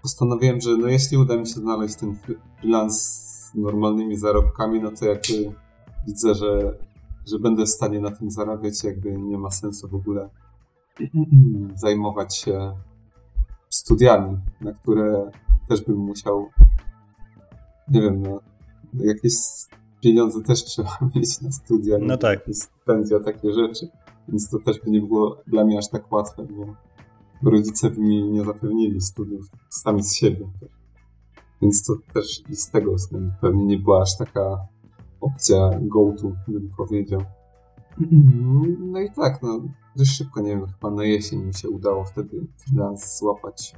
postanowiłem, że no jeśli uda mi się znaleźć ten freelance z normalnymi zarobkami, no to jakby widzę, że, że będę w stanie na tym zarabiać, jakby nie ma sensu w ogóle <clears throat> zajmować się studiami, na które też bym musiał, nie wiem, no, jakieś pieniądze też <laughs> trzeba mieć na studia. No tak. Stypendia, takie rzeczy. Więc to też by nie było dla mnie aż tak łatwe, bo rodzice by mi nie zapewnili studiów sami z siebie. Więc to też i z tego względu pewnie nie była aż taka opcja go-to, bym powiedział. No i tak, no dość szybko, nie wiem, chyba na jesień mi się udało wtedy freelance złapać,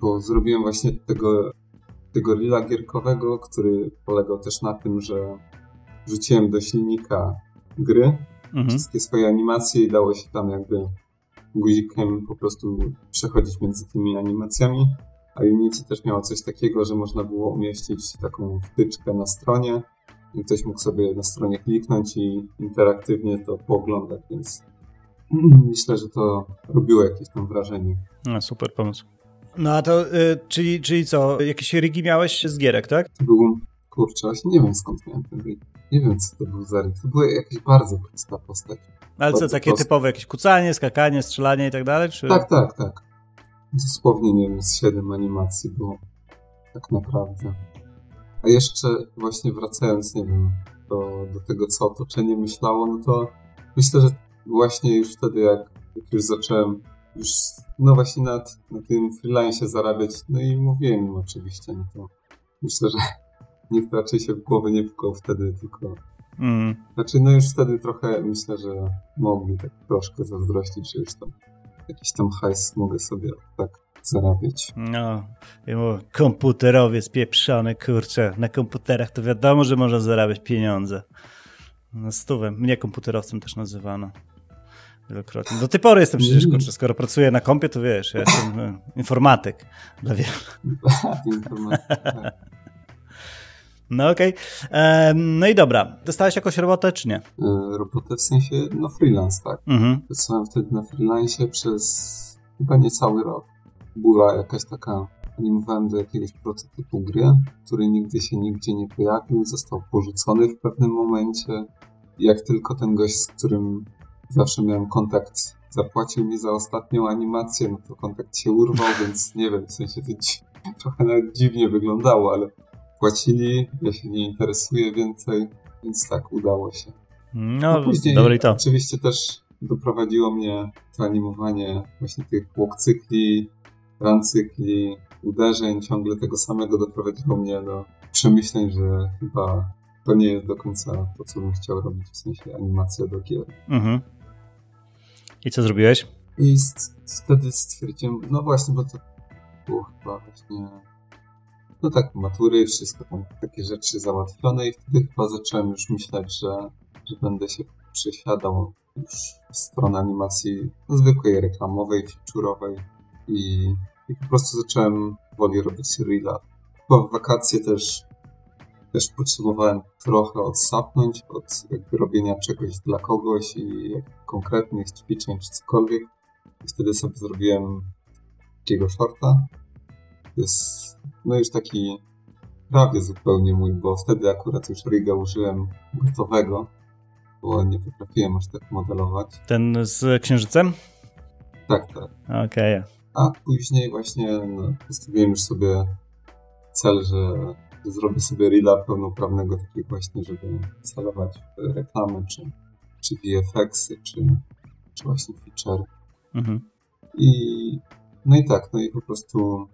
bo zrobiłem właśnie tego, tego lila gierkowego, który polegał też na tym, że wrzuciłem do silnika gry mhm. wszystkie swoje animacje i dało się tam jakby guzikiem po prostu przechodzić między tymi animacjami. A Unity też miało coś takiego, że można było umieścić taką wtyczkę na stronie i ktoś mógł sobie na stronie kliknąć i interaktywnie to pooglądać, więc <clears throat> myślę, że to robiło jakieś tam wrażenie. No, super pomysł. No a to, y, czyli, czyli co, jakieś rigi miałeś z gierek, tak? To był, kurczę, właśnie nie wiem skąd miałem ten rig. Nie wiem, co to był za rig. To była jakaś bardzo prosta postać. Ale co, takie typowe jakieś kucanie, skakanie, strzelanie i tak dalej? Czy... Tak, tak, tak. Dosłownie, nie wiem, z siedem animacji było. Tak naprawdę. A jeszcze właśnie wracając, nie wiem, do, do tego, co otoczenie myślało, no to myślę, że właśnie już wtedy, jak, jak już zacząłem już, no właśnie na, na tym freelance zarabiać, no i mówiłem im oczywiście, no to myślę, że <laughs> nikt raczej się w głowie nie wkłał wtedy, tylko Mm. Znaczy, no już wtedy trochę myślę, że mogli tak troszkę zazdrościć, że już tam jakiś tam hajs mogę sobie tak zarabiać. No, komputerowie spieprzone, kurczę. Na komputerach to wiadomo, że można zarabiać pieniądze. No stówę. Mnie komputerowcem też nazywano. Wielokrotnie. Do tej pory jestem przecież, mm. kurczę, skoro pracuję na kompie, to wiesz, ja jestem e, informatyk dla wielu. <laughs> informatyk, tak. No okej. Okay. No i dobra. Dostałeś jakąś robotę, czy nie? E, robotę w sensie, no freelance, tak. Mhm. Pracowałem wtedy na freelance przez chyba niecały rok. Była jakaś taka, animowałem do jakiegoś prototypu gry, który nigdy się nigdzie nie pojawił, został porzucony w pewnym momencie. Jak tylko ten gość, z którym zawsze miałem kontakt, zapłacił mi za ostatnią animację, no to kontakt się urwał, więc nie wiem, w sensie to <laughs> trochę nawet dziwnie wyglądało, ale płacili, ja się nie interesuję więcej, więc tak, udało się. No, później dobre to. Oczywiście też doprowadziło mnie to animowanie właśnie tych walk cykli run cykli, uderzeń, ciągle tego samego doprowadziło mnie do przemyśleń, że chyba to nie jest do końca to, co bym chciał robić, w sensie animacja do gier. Mhm. I co zrobiłeś? I wtedy stwierdziłem, no właśnie, bo to było chyba właśnie, no tak, matury, wszystko tam, takie rzeczy załatwione i wtedy chyba zacząłem już myśleć, że, że będę się przesiadał już w stronę animacji zwykłej, reklamowej, feature'owej i, i po prostu zacząłem woli robić reela. Chyba w wakacje też też potrzebowałem trochę odsapnąć od jakby robienia czegoś dla kogoś i konkretnych ćwiczeń czy cokolwiek. I wtedy sobie zrobiłem takiego shorta. Jest no już taki prawie zupełnie mój, bo wtedy akurat już riga użyłem gotowego, bo nie potrafiłem aż tak modelować. Ten z księżycem? Tak, tak. Okej. Okay. A później właśnie no, postawiłem już sobie cel, że zrobię sobie reela pełnoprawnego, takiego właśnie, żeby celować w reklamy, czy, czy VFX-y, czy, czy właśnie feature. Mhm. I no i tak, no i po prostu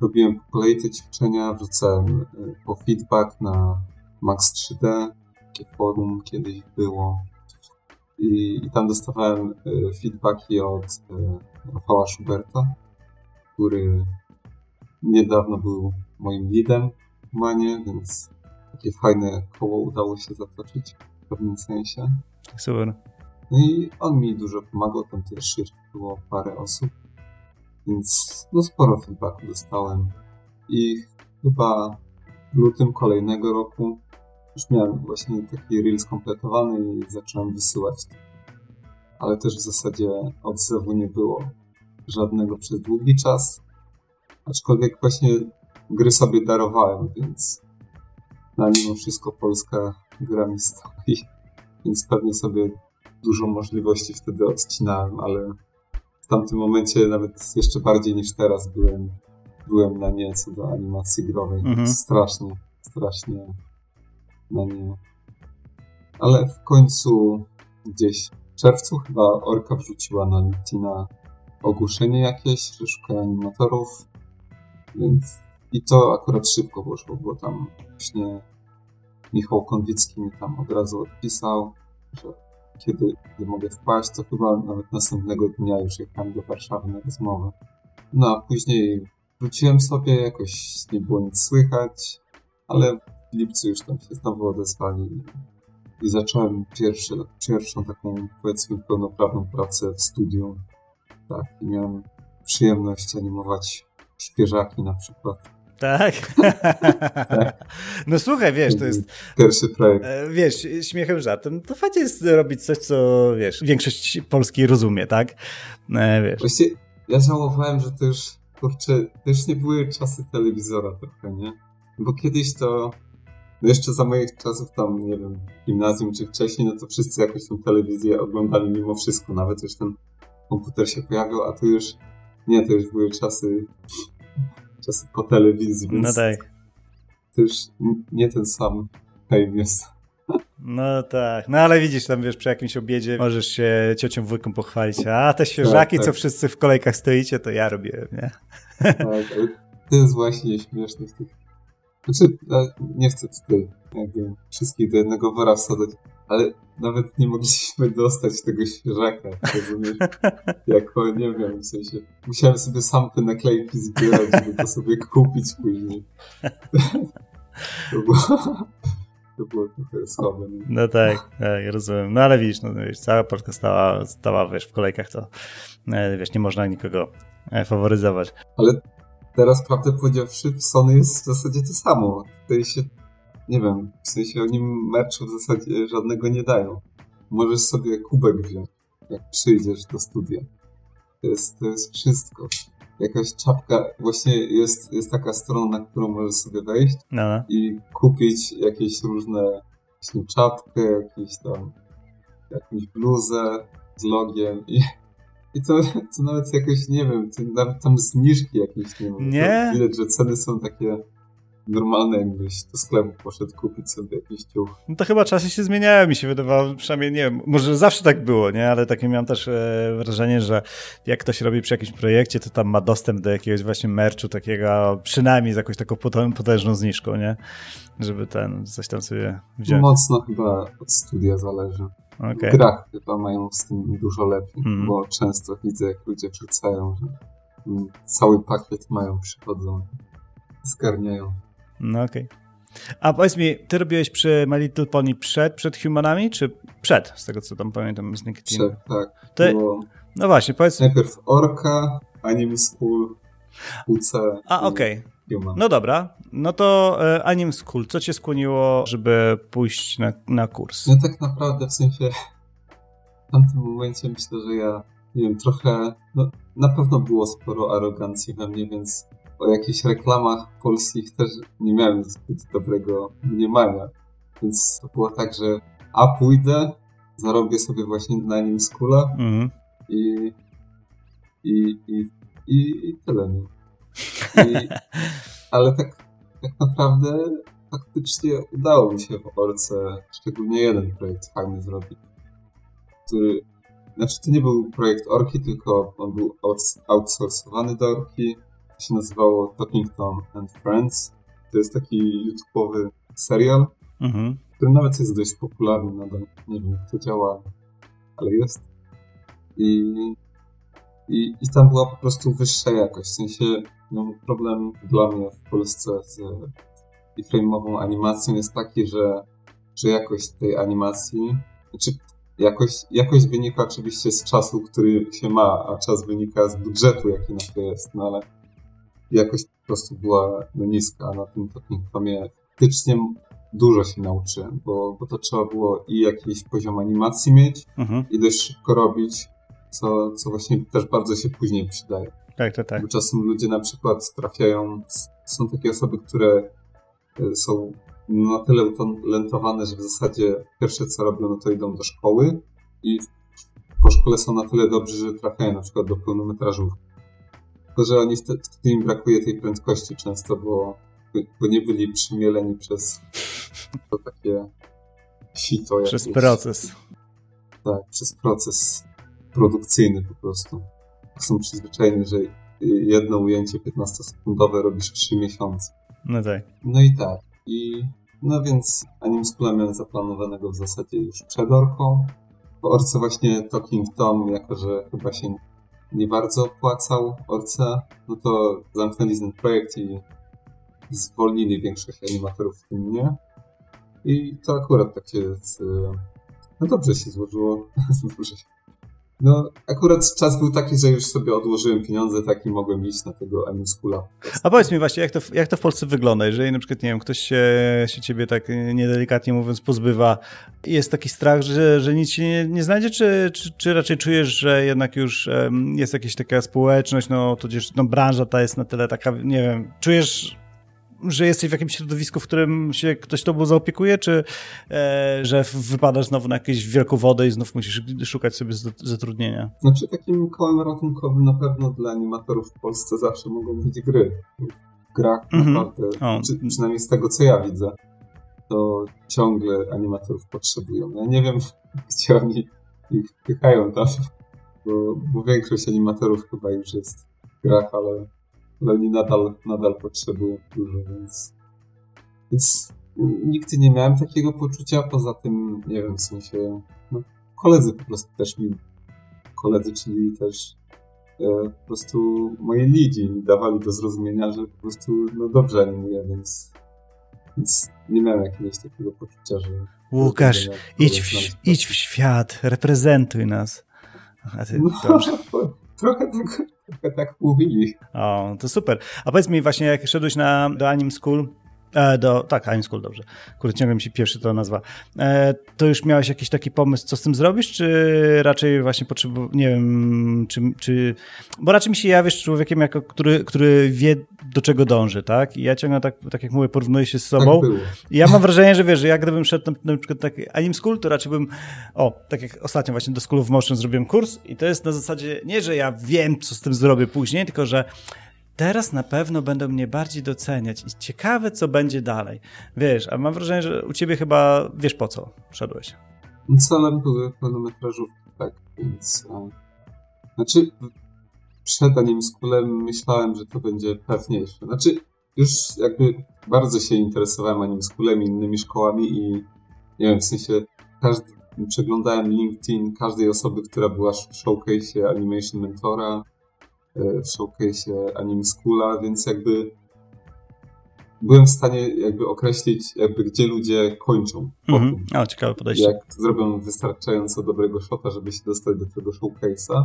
robiłem te ćwiczenia, wrzucałem y, po feedback na Max 3D, takie forum kiedyś było. I, i tam dostawałem y, feedbacki od y, Rafała Schuberta, który niedawno był moim leadem Manie, więc takie fajne koło udało się zatoczyć w pewnym sensie. Super. No i on mi dużo pomagał, tam też jeszcze było parę osób, więc no sporo feedbacku dostałem. I chyba w lutym kolejnego roku już miałem właśnie taki reel skompletowany i zacząłem wysyłać. Ale też w zasadzie odzewu nie było żadnego przez długi czas. Aczkolwiek właśnie gry sobie darowałem, więc na mimo wszystko Polska gra mi stoi, więc pewnie sobie dużo możliwości wtedy odcinałem, ale w tamtym momencie nawet jeszcze bardziej niż teraz byłem, byłem na nie co do animacji growej. Mhm. Strasznie, strasznie na nie. Ale w końcu gdzieś w czerwcu chyba Orka wrzuciła na LinkedIna ogłoszenie jakieś, że szuka animatorów, więc i to akurat szybko poszło, bo tam właśnie Michał Konwicki mi tam od razu odpisał, że kiedy, mogę wpaść, to chyba nawet następnego dnia już jechałem do Warszawy na rozmowę. No a później wróciłem sobie, jakoś nie było nic słychać, ale w lipcu już tam się znowu odezwali i zacząłem pierwszy, pierwszą taką, powiedzmy, pełnoprawną pracę w studiu. Tak, i miałem przyjemność animować świeżaki na przykład. Tak? <laughs> no słuchaj, wiesz, to jest... Pierwszy projekt. E, wiesz, śmiechem, żartem, to fajnie jest robić coś, co, wiesz, większość Polski rozumie, tak? E, wiesz. Właściwie ja żałowałem, że to już, kurczę, to już nie były czasy telewizora trochę, nie? Bo kiedyś to, no jeszcze za moich czasów tam, nie wiem, gimnazjum czy wcześniej, no to wszyscy jakoś tą telewizję oglądali mimo wszystko, nawet już ten komputer się pojawił, a tu już, nie, to już były czasy czasy po telewizji, więc no tak. to już nie ten sam fame jest. No tak, no ale widzisz, tam wiesz, przy jakimś obiedzie możesz się ciocią wujką pochwalić, a te świeżaki, tak, tak. co wszyscy w kolejkach stoicie, to ja robię, nie? Tak, to jest właśnie śmieszne w tych... Znaczy, nie chcę tutaj jakby wszystkich do jednego wora wsadzać, ale nawet nie mogliśmy <laughs> dostać tego świeżaka, rozumiesz? Jako, nie wiem, w sensie, musiałem sobie sam te naklejki zbierać, żeby to sobie kupić później. <laughs> to było... To było trochę słabe. Nie? No tak, tak, rozumiem. No ale widzisz, no, wiesz, cała Polska stała, stała wiesz, w kolejkach, to e, wiesz, nie można nikogo e, faworyzować. Ale teraz, prawdę powiedziawszy, w Sony jest w zasadzie to samo. Tutaj się nie wiem, w sensie oni meczu w zasadzie żadnego nie dają. Możesz sobie kubek wziąć, jak przyjdziesz do studia. To jest, to jest wszystko. Jakaś czapka, właśnie jest, jest taka strona, na którą możesz sobie wejść no. no. i kupić jakieś różne właśnie czapkę, jakieś tam jakąś bluzę z logiem i, i to, to nawet jakoś, nie wiem, to nawet tam zniżki jakieś, nie wiem. Nie? Widać, że ceny są takie normalne, jakbyś do sklepu poszedł kupić sobie jakiś ciuch. No to chyba czasy się zmieniają, mi się wydawało, przynajmniej nie wiem, może zawsze tak było, nie, ale takie miałem też e, wrażenie, że jak ktoś robi przy jakimś projekcie, to tam ma dostęp do jakiegoś właśnie merchu takiego, przynajmniej z jakąś taką potężną zniżką, nie, żeby ten, coś tam sobie wziąć. Mocno chyba od studia zależy. Okay. W grach chyba mają z tym dużo lepiej, mm. bo często widzę, jak ludzie wrzucają, że cały pakiet mają, przychodzą, zgarniają. No okej. Okay. A powiedz mi, ty robiłeś przy My Little Pony przed, przed Humanami, czy przed, z tego co tam pamiętam z LinkedIn? Przed, tak. To... No właśnie, powiedz Najpierw Orka, Anime School, UC. A, okej. Okay. No dobra, no to e, Anime School, co cię skłoniło, żeby pójść na, na kurs? No tak naprawdę, w sensie w tamtym momencie myślę, że ja, nie wiem, trochę, no na pewno było sporo arogancji we mnie, więc o jakichś reklamach polskich też nie miałem zbyt dobrego mniemania. Więc to było tak, że a pójdę, zarobię sobie właśnie na nim skula mhm. i, i, i, i, i tyle. Nie? I, <laughs> ale tak, tak naprawdę faktycznie udało mi się w Orce szczególnie jeden projekt fajny zrobić, który znaczy to nie był projekt Orki, tylko on był outsourcowany do Orki to się nazywało Talking Tom and Friends. To jest taki YouTube'owy serial, mhm. który nawet jest dość popularny nadal. Nie wiem, jak to działa, ale jest. I, i, i tam była po prostu wyższa jakość. W sensie, no, problem dla mnie w Polsce z frame'ową animacją jest taki, że, że jakość tej animacji, znaczy jakość, jakość wynika oczywiście z czasu, który się ma, a czas wynika z budżetu, jaki na to jest, no ale jakość po prostu była no, niska na tym Talking Faktycznie dużo się nauczyłem, bo, bo to trzeba było i jakiś poziom animacji mieć mhm. i dość szybko robić, co, co właśnie też bardzo się później przydaje. Tak, tak, tak. Bo czasem ludzie na przykład trafiają, są takie osoby, które e, są na tyle utalentowane, że w zasadzie pierwsze co robią, no to idą do szkoły i po szkole są na tyle dobrzy, że trafiają na przykład do pełnometrażówki. Tylko, że oni wtedy, im brakuje tej prędkości często, bo, bo nie byli przymieleni przez to takie sito. Przez jakieś. proces. Tak, przez proces produkcyjny po prostu. Są przyzwyczajeni, że jedno ujęcie 15-sekundowe robisz 3 miesiące. No tak. No i tak. I no więc Anim School miałem zaplanowanego w zasadzie już przed Orką. Po Orce właśnie Talking Tom, jako że chyba się nie bardzo opłacał Orce, no to zamknęli ten projekt i zwolnili większość animatorów, w tym mnie. I to akurat tak się... Z, no dobrze się złożyło. <laughs> dobrze się no, akurat czas był taki, że już sobie odłożyłem pieniądze, tak i mogłem iść na tego Animskula. A powiedz mi właśnie, jak to, jak to w Polsce wygląda? Jeżeli na przykład, nie wiem, ktoś się, się ciebie tak niedelikatnie mówiąc pozbywa, jest taki strach, że, że nic się nie, nie znajdzie, czy, czy, czy, raczej czujesz, że jednak już jest jakaś taka społeczność, no tudzież no, branża ta jest na tyle taka, nie wiem, czujesz że jesteś w jakimś środowisku, w którym się ktoś tobą zaopiekuje, czy e, że wypadasz znowu na jakąś wielką wodę i znów musisz szukać sobie zatrudnienia? Znaczy takim kołem ratunkowym na pewno dla animatorów w Polsce zawsze mogą być gry. W grach mm -hmm. naprawdę, o. Czy, przynajmniej z tego co ja widzę, to ciągle animatorów potrzebują. Ja nie wiem, <laughs> gdzie oni ich wpychają tam, bo, bo większość animatorów chyba już jest w grach, ale ale oni nadal, nadal potrzebują dużo, więc, więc nigdy nie miałem takiego poczucia, poza tym, nie wiem, w sensie, no, koledzy po prostu też mi, koledzy, czyli też e, po prostu moi lidzi mi dawali do zrozumienia, że po prostu, no dobrze animuję, więc, więc nie miałem jakiegoś takiego poczucia, że... Łukasz, idź w, idź w świat, reprezentuj nas. A ty, no, dobrze. <laughs> Trochę tak, tak mówili. O, to super. A powiedz mi właśnie, jak szedłeś na, do Anim School, do, tak, Anim School, dobrze. Kurde, ciągle mi się pierwszy to nazwa. E, to już miałeś jakiś taki pomysł, co z tym zrobisz, czy raczej właśnie potrzebujesz, nie wiem, czy, czy, bo raczej mi się jawisz człowiekiem, jako, który, który wie, do czego dąży, tak? I ja ciągle tak, tak jak mówię, porównuję się z sobą. Tak I ja mam wrażenie, że wiesz, że jak gdybym szedł na, na przykład taki Anim School, to raczej bym, o, tak jak ostatnio właśnie do School of Motion zrobiłem kurs i to jest na zasadzie, nie, że ja wiem, co z tym zrobię później, tylko że teraz na pewno będą mnie bardziej doceniać i ciekawe, co będzie dalej. Wiesz, a mam wrażenie, że u ciebie chyba wiesz po co szedłeś. Celem były pełnometrażówki, tak, więc... A... Znaczy, przed Anime Schoolem myślałem, że to będzie pewniejsze. Znaczy, już jakby bardzo się interesowałem Anime Schoolem i innymi szkołami i nie wiem, w sensie każdy, przeglądałem LinkedIn każdej osoby, która była w showcase Animation Mentora, e, w showcase Anime Schoola, więc jakby byłem w stanie jakby określić, jakby gdzie ludzie kończą. Mhm. O, ciekawe podejście. Jak zrobią wystarczająco dobrego shota, żeby się dostać do tego showcase'a.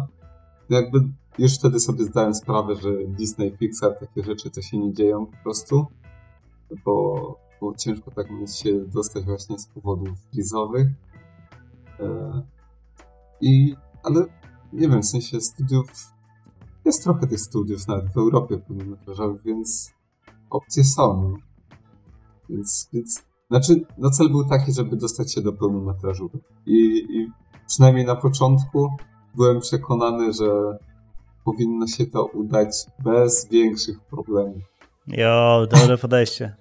Jakby już wtedy sobie zdałem sprawę, że Disney, Pixar, takie rzeczy to się nie dzieją po prostu, bo, bo ciężko tak mieć się dostać właśnie z powodów wizowych. E, I, ale nie wiem, w sensie studiów, jest trochę tych studiów nawet w Europie pełnometrażowych, więc opcje są. Więc, więc, znaczy, no cel był taki, żeby dostać się do pełnometrażówek. I, I przynajmniej na początku byłem przekonany, że powinno się to udać bez większych problemów. Jo, dobre podejście.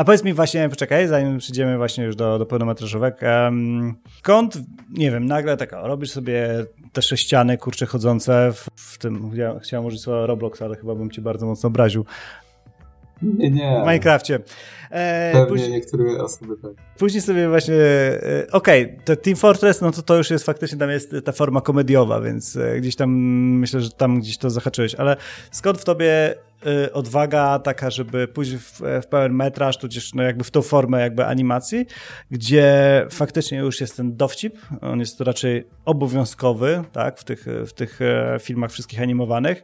A powiedz mi właśnie, poczekaj, zanim przyjdziemy właśnie już do, do pełnometrażówek, um, skąd, nie wiem, nagle taka, robisz sobie te sześciany, kurcze chodzące w, w tym, ja, chciałem użyć słowa Roblox, ale chyba bym cię bardzo mocno obraził. Nie, nie. W Minecrafcie. E, Pewnie później, niektóre osoby tak. Później sobie właśnie, e, okej, okay, to Team Fortress, no to to już jest faktycznie, tam jest ta forma komediowa, więc e, gdzieś tam, myślę, że tam gdzieś to zahaczyłeś, ale skąd w tobie odwaga taka, żeby pójść w, w pełen metraż, tudzież no jakby w tą formę jakby animacji, gdzie faktycznie już jest ten dowcip, on jest raczej obowiązkowy, tak, w tych, w tych e, filmach wszystkich animowanych.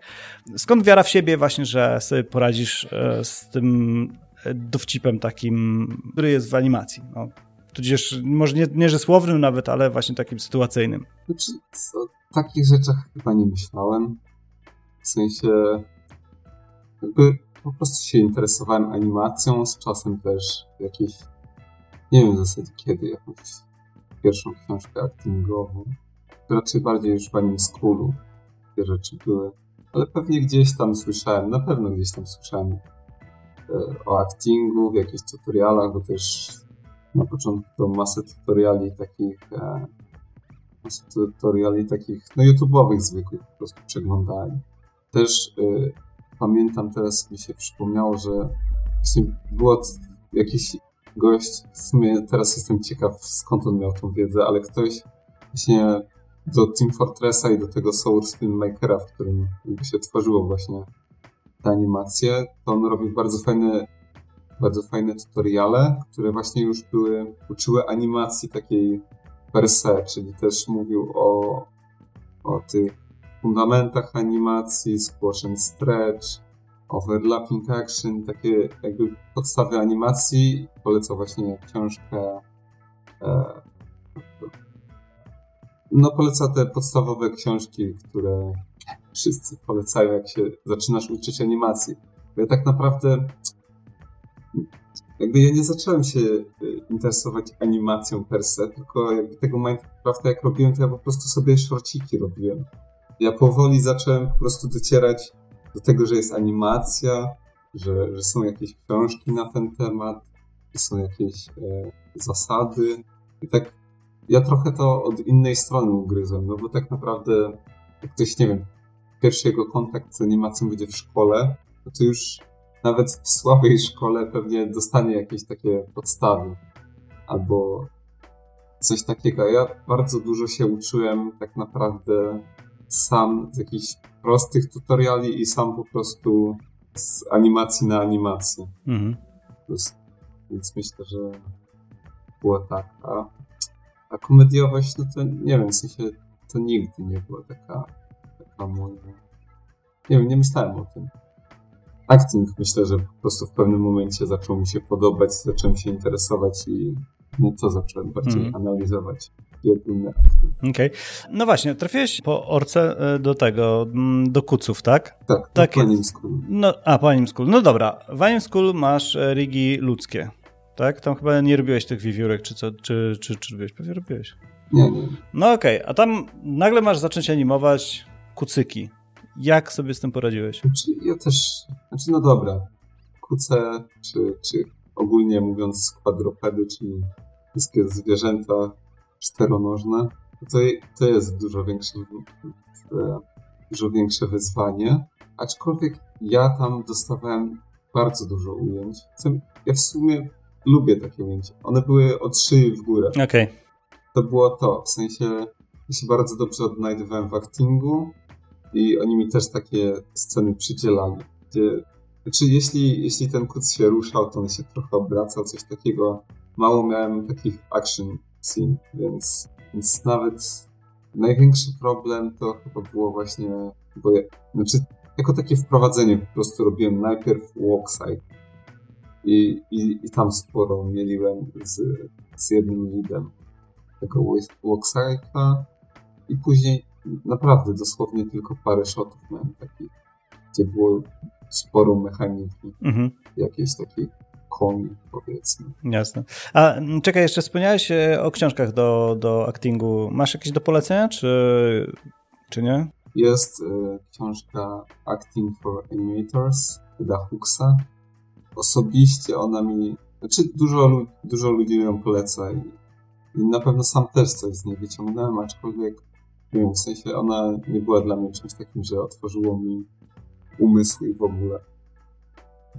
Skąd wiara w siebie właśnie, że sobie poradzisz e, z tym dowcipem takim, który jest w animacji, no. Tudzież może nie, nie że słownym nawet, ale właśnie takim sytuacyjnym. Znaczy, o takich rzeczach chyba nie myślałem. W sensie jakby po prostu się interesowałem animacją, z czasem też jakieś, nie wiem w zasadzie kiedy, jakąś pierwszą książkę actingową. Raczej bardziej już w anim schoolu te rzeczy były. Ale pewnie gdzieś tam słyszałem, na pewno gdzieś tam słyszałem e, o actingu, w jakichś tutorialach, bo też na początku to masę tutoriali takich e, masę tutoriali takich, no YouTube'owych zwykłych po prostu przeglądałem. Też e, pamiętam teraz, mi się przypomniało, że właśnie było jakiś gość, w sumie teraz jestem ciekaw skąd on miał tą wiedzę, ale ktoś właśnie do Team Fortressa i do tego Source Filmmakera, w którym się tworzyło właśnie te animacje, to on robił bardzo fajne bardzo fajne tutoriale, które właśnie już były, uczyły animacji takiej per se, czyli też mówił o, o tych fundamentach animacji, squash and stretch, overlapping action, takie jakby podstawy animacji. Polecam właśnie książkę e, no poleca te podstawowe książki, które wszyscy polecają, jak się zaczynasz uczyć animacji. Ja tak naprawdę jakby ja nie zacząłem się e, interesować animacją per se, tylko jakby tego Minecrafta jak robiłem, to ja po prostu sobie szorciki robiłem ja powoli zacząłem po prostu docierać do tego, że jest animacja, że, że są jakieś książki na ten temat, że są jakieś e, zasady. I tak ja trochę to od innej strony ugryzłem, no bo tak naprawdę jak ktoś, nie wiem, pierwszy jego kontakt z animacją będzie w szkole, no to już nawet w słabej szkole pewnie dostanie jakieś takie podstawy. Albo coś takiego. Ja bardzo dużo się uczyłem tak naprawdę sam z jakichś prostych tutoriali i sam po prostu z animacji na animację. Mhm. Więc myślę, że było tak. A, a komediowość, no to nie wiem, w sensie to nigdy nie była taka, taka moja... Nie wiem, nie myślałem o tym. Acting myślę, że po prostu w pewnym momencie zaczął mi się podobać, zacząłem się interesować i no to zacząłem bardziej mm. analizować ogólne Okej. Okay. No właśnie, trafiłeś po orce e, do tego, mm, do kuców, tak? Tak, tak po Anim School. No, a, po Anim School. No dobra, w Anim School masz e, rigi ludzkie, tak? Tam chyba nie robiłeś tych wiewiórek, czy co, czy, czy, czy robiłeś? Pewnie robiłeś. Nie, nie. No okej, okay. a tam nagle masz zacząć animować kucyki. Jak sobie z tym poradziłeś? Znaczy, ja też, znaczy no dobra, kuce, czy, czy ogólnie mówiąc kwadropedy, czyli wszystkie zwierzęta czteronożne, to, to jest dużo większe, dużo większe wyzwanie. Aczkolwiek ja tam dostawałem bardzo dużo ujęć. Ja w sumie lubię takie ujęcia. One były od szyi w górę. Okej. Okay. To było to, w sensie ja się bardzo dobrze odnajdywałem w actingu i oni mi też takie sceny przydzielali, gdzie znaczy, jeśli, jeśli ten kuc się ruszał, to on się trochę obracał, coś takiego. Mało miałem takich action więc, więc nawet największy problem to chyba było właśnie, bo ja, znaczy, jako takie wprowadzenie po prostu robiłem najpierw walkside. I, i, i tam sporo mieliłem z, z jednym leadem tego walkside'a. I później naprawdę dosłownie tylko parę shotów miałem takich, gdzie było sporo mechaniki, mhm. jakiejś takiej koni, powiedzmy. Jasne. A czekaj, jeszcze wspomniałeś e, o książkach do, do actingu. Masz jakieś do polecenia, czy, czy nie? Jest y, książka Acting for Animators Da Huxa. Osobiście ona mi... Znaczy dużo, dużo ludzi ją poleca i, i na pewno sam też coś z niej wyciągnąłem, aczkolwiek nie wiem, w sensie ona nie była dla mnie czymś takim, że otworzyło mi umysł i w ogóle.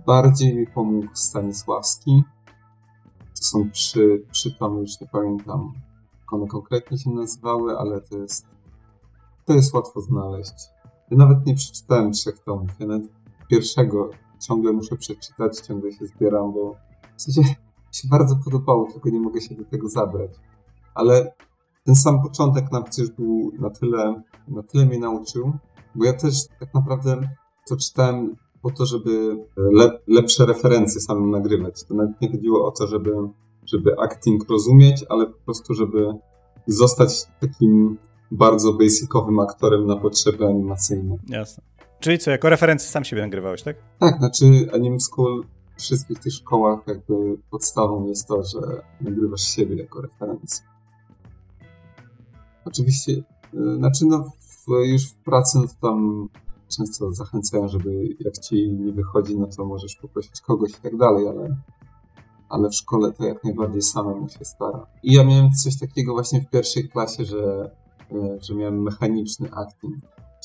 Bardziej mi pomógł Stanisławski. To są trzy, trzy tomy, już nie pamiętam jak one konkretnie się nazywały, ale to jest to jest łatwo znaleźć. Ja nawet nie przeczytałem trzech tomów. Ja nawet pierwszego ciągle muszę przeczytać, ciągle się zbieram, bo w sensie się bardzo podobało, tylko nie mogę się do tego zabrać. Ale ten sam początek nawet już był na tyle, na tyle mnie nauczył, bo ja też tak naprawdę to czytałem po to, żeby le, lepsze referencje samym nagrywać. To nawet nie chodziło o to, żeby, żeby acting rozumieć, ale po prostu, żeby zostać takim bardzo basicowym aktorem na potrzeby animacyjne. Jasne. Czyli co, jako referencję sam siebie nagrywałeś, tak? Tak, znaczy Anim School w wszystkich tych szkołach jakby podstawą jest to, że nagrywasz siebie jako referencję. Oczywiście, yy, znaczy no w, już w pracy no tam często zachęcają, żeby jak ci nie wychodzi, no to możesz poprosić kogoś i tak dalej, ale, ale w szkole to jak najbardziej samemu się stara. I ja miałem coś takiego właśnie w pierwszej klasie, że, e, że miałem mechaniczny acting.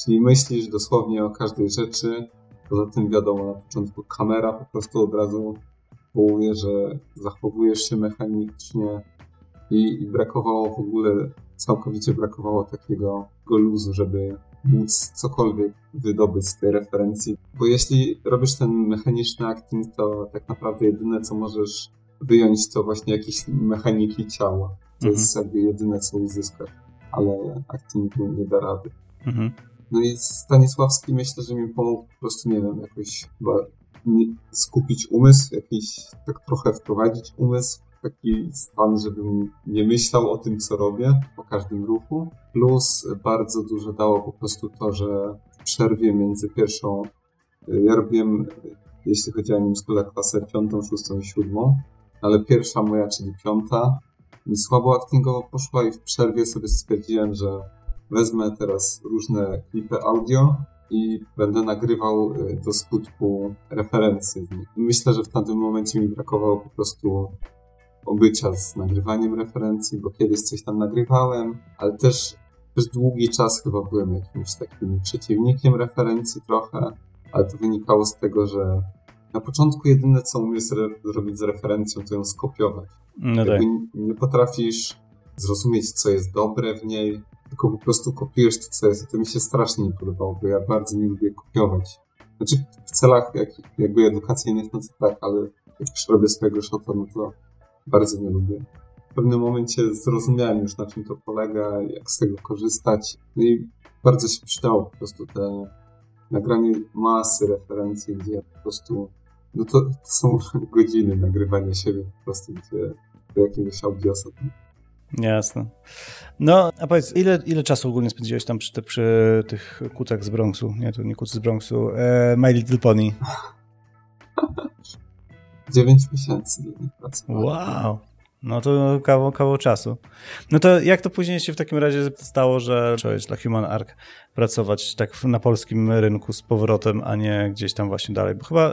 Czyli myślisz dosłownie o każdej rzeczy, poza tym wiadomo, na początku kamera po prostu od razu wołuje, że zachowujesz się mechanicznie i, i brakowało w ogóle, całkowicie brakowało takiego luzu, żeby móc cokolwiek wydobyć z tej referencji. Bo jeśli robisz ten mechaniczny acting, to tak naprawdę jedyne, co możesz wyjąć, to właśnie jakieś mechaniki ciała. To mhm. jest jakby jedyne, co uzyskasz. Ale actingu nie da rady. Mhm. No i Stanisławski myślę, że mi pomógł po prostu, nie wiem, jakoś chyba skupić umysł, jakiś tak trochę wprowadzić umysł taki stan, żebym nie myślał o tym, co robię po każdym ruchu. Plus bardzo dużo dało po prostu to, że w przerwie między pierwszą, ja robiłem, jeśli chodzi o nim szkole, klasę piątą, szóstą i siódmą, ale pierwsza moja, czyli piąta, mi słabo actingowo poszła i w przerwie sobie stwierdziłem, że wezmę teraz różne klipy audio i będę nagrywał y, do skutku referencje. Myślę, że w tamtym momencie mi brakowało po prostu obycia z nagrywaniem referencji, bo kiedyś coś tam nagrywałem, ale też przez długi czas chyba byłem jakimś takim przeciwnikiem referencji trochę, ale to wynikało z tego, że na początku jedyne co umiesz zrobić z referencją, to ją skopiować. No tak. nie potrafisz zrozumieć, co jest dobre w niej, tylko po prostu kopiujesz to, co jest. I to mi się strasznie nie podobało, bo ja bardzo nie lubię kopiować. Znaczy w celach jak, jakby edukacyjnych, no to tak, ale jak przerobię swojego shota, no to bardzo nie lubię. W pewnym momencie zrozumiałem już na czym to polega, jak z tego korzystać. No i bardzo się przydało po prostu te nagranie masy referencji, gdzie po prostu no to, to są <laughs> godziny nagrywania siebie po prostu, gdzie do jakiegoś audiosa. Jasne. No, a powiedz, ile, ile czasu ogólnie spędziłeś tam przy, te, przy tych kucach z Bronxu? Nie, to nie kucy z Bronxu. E, My Little Pony. <laughs> 9 miesięcy dla nich pracowałem. Wow. No to kawał, kawał czasu. No to jak to później się w takim razie stało, że zacząłeś dla Human Arc pracować tak na polskim rynku z powrotem, a nie gdzieś tam właśnie dalej? Bo chyba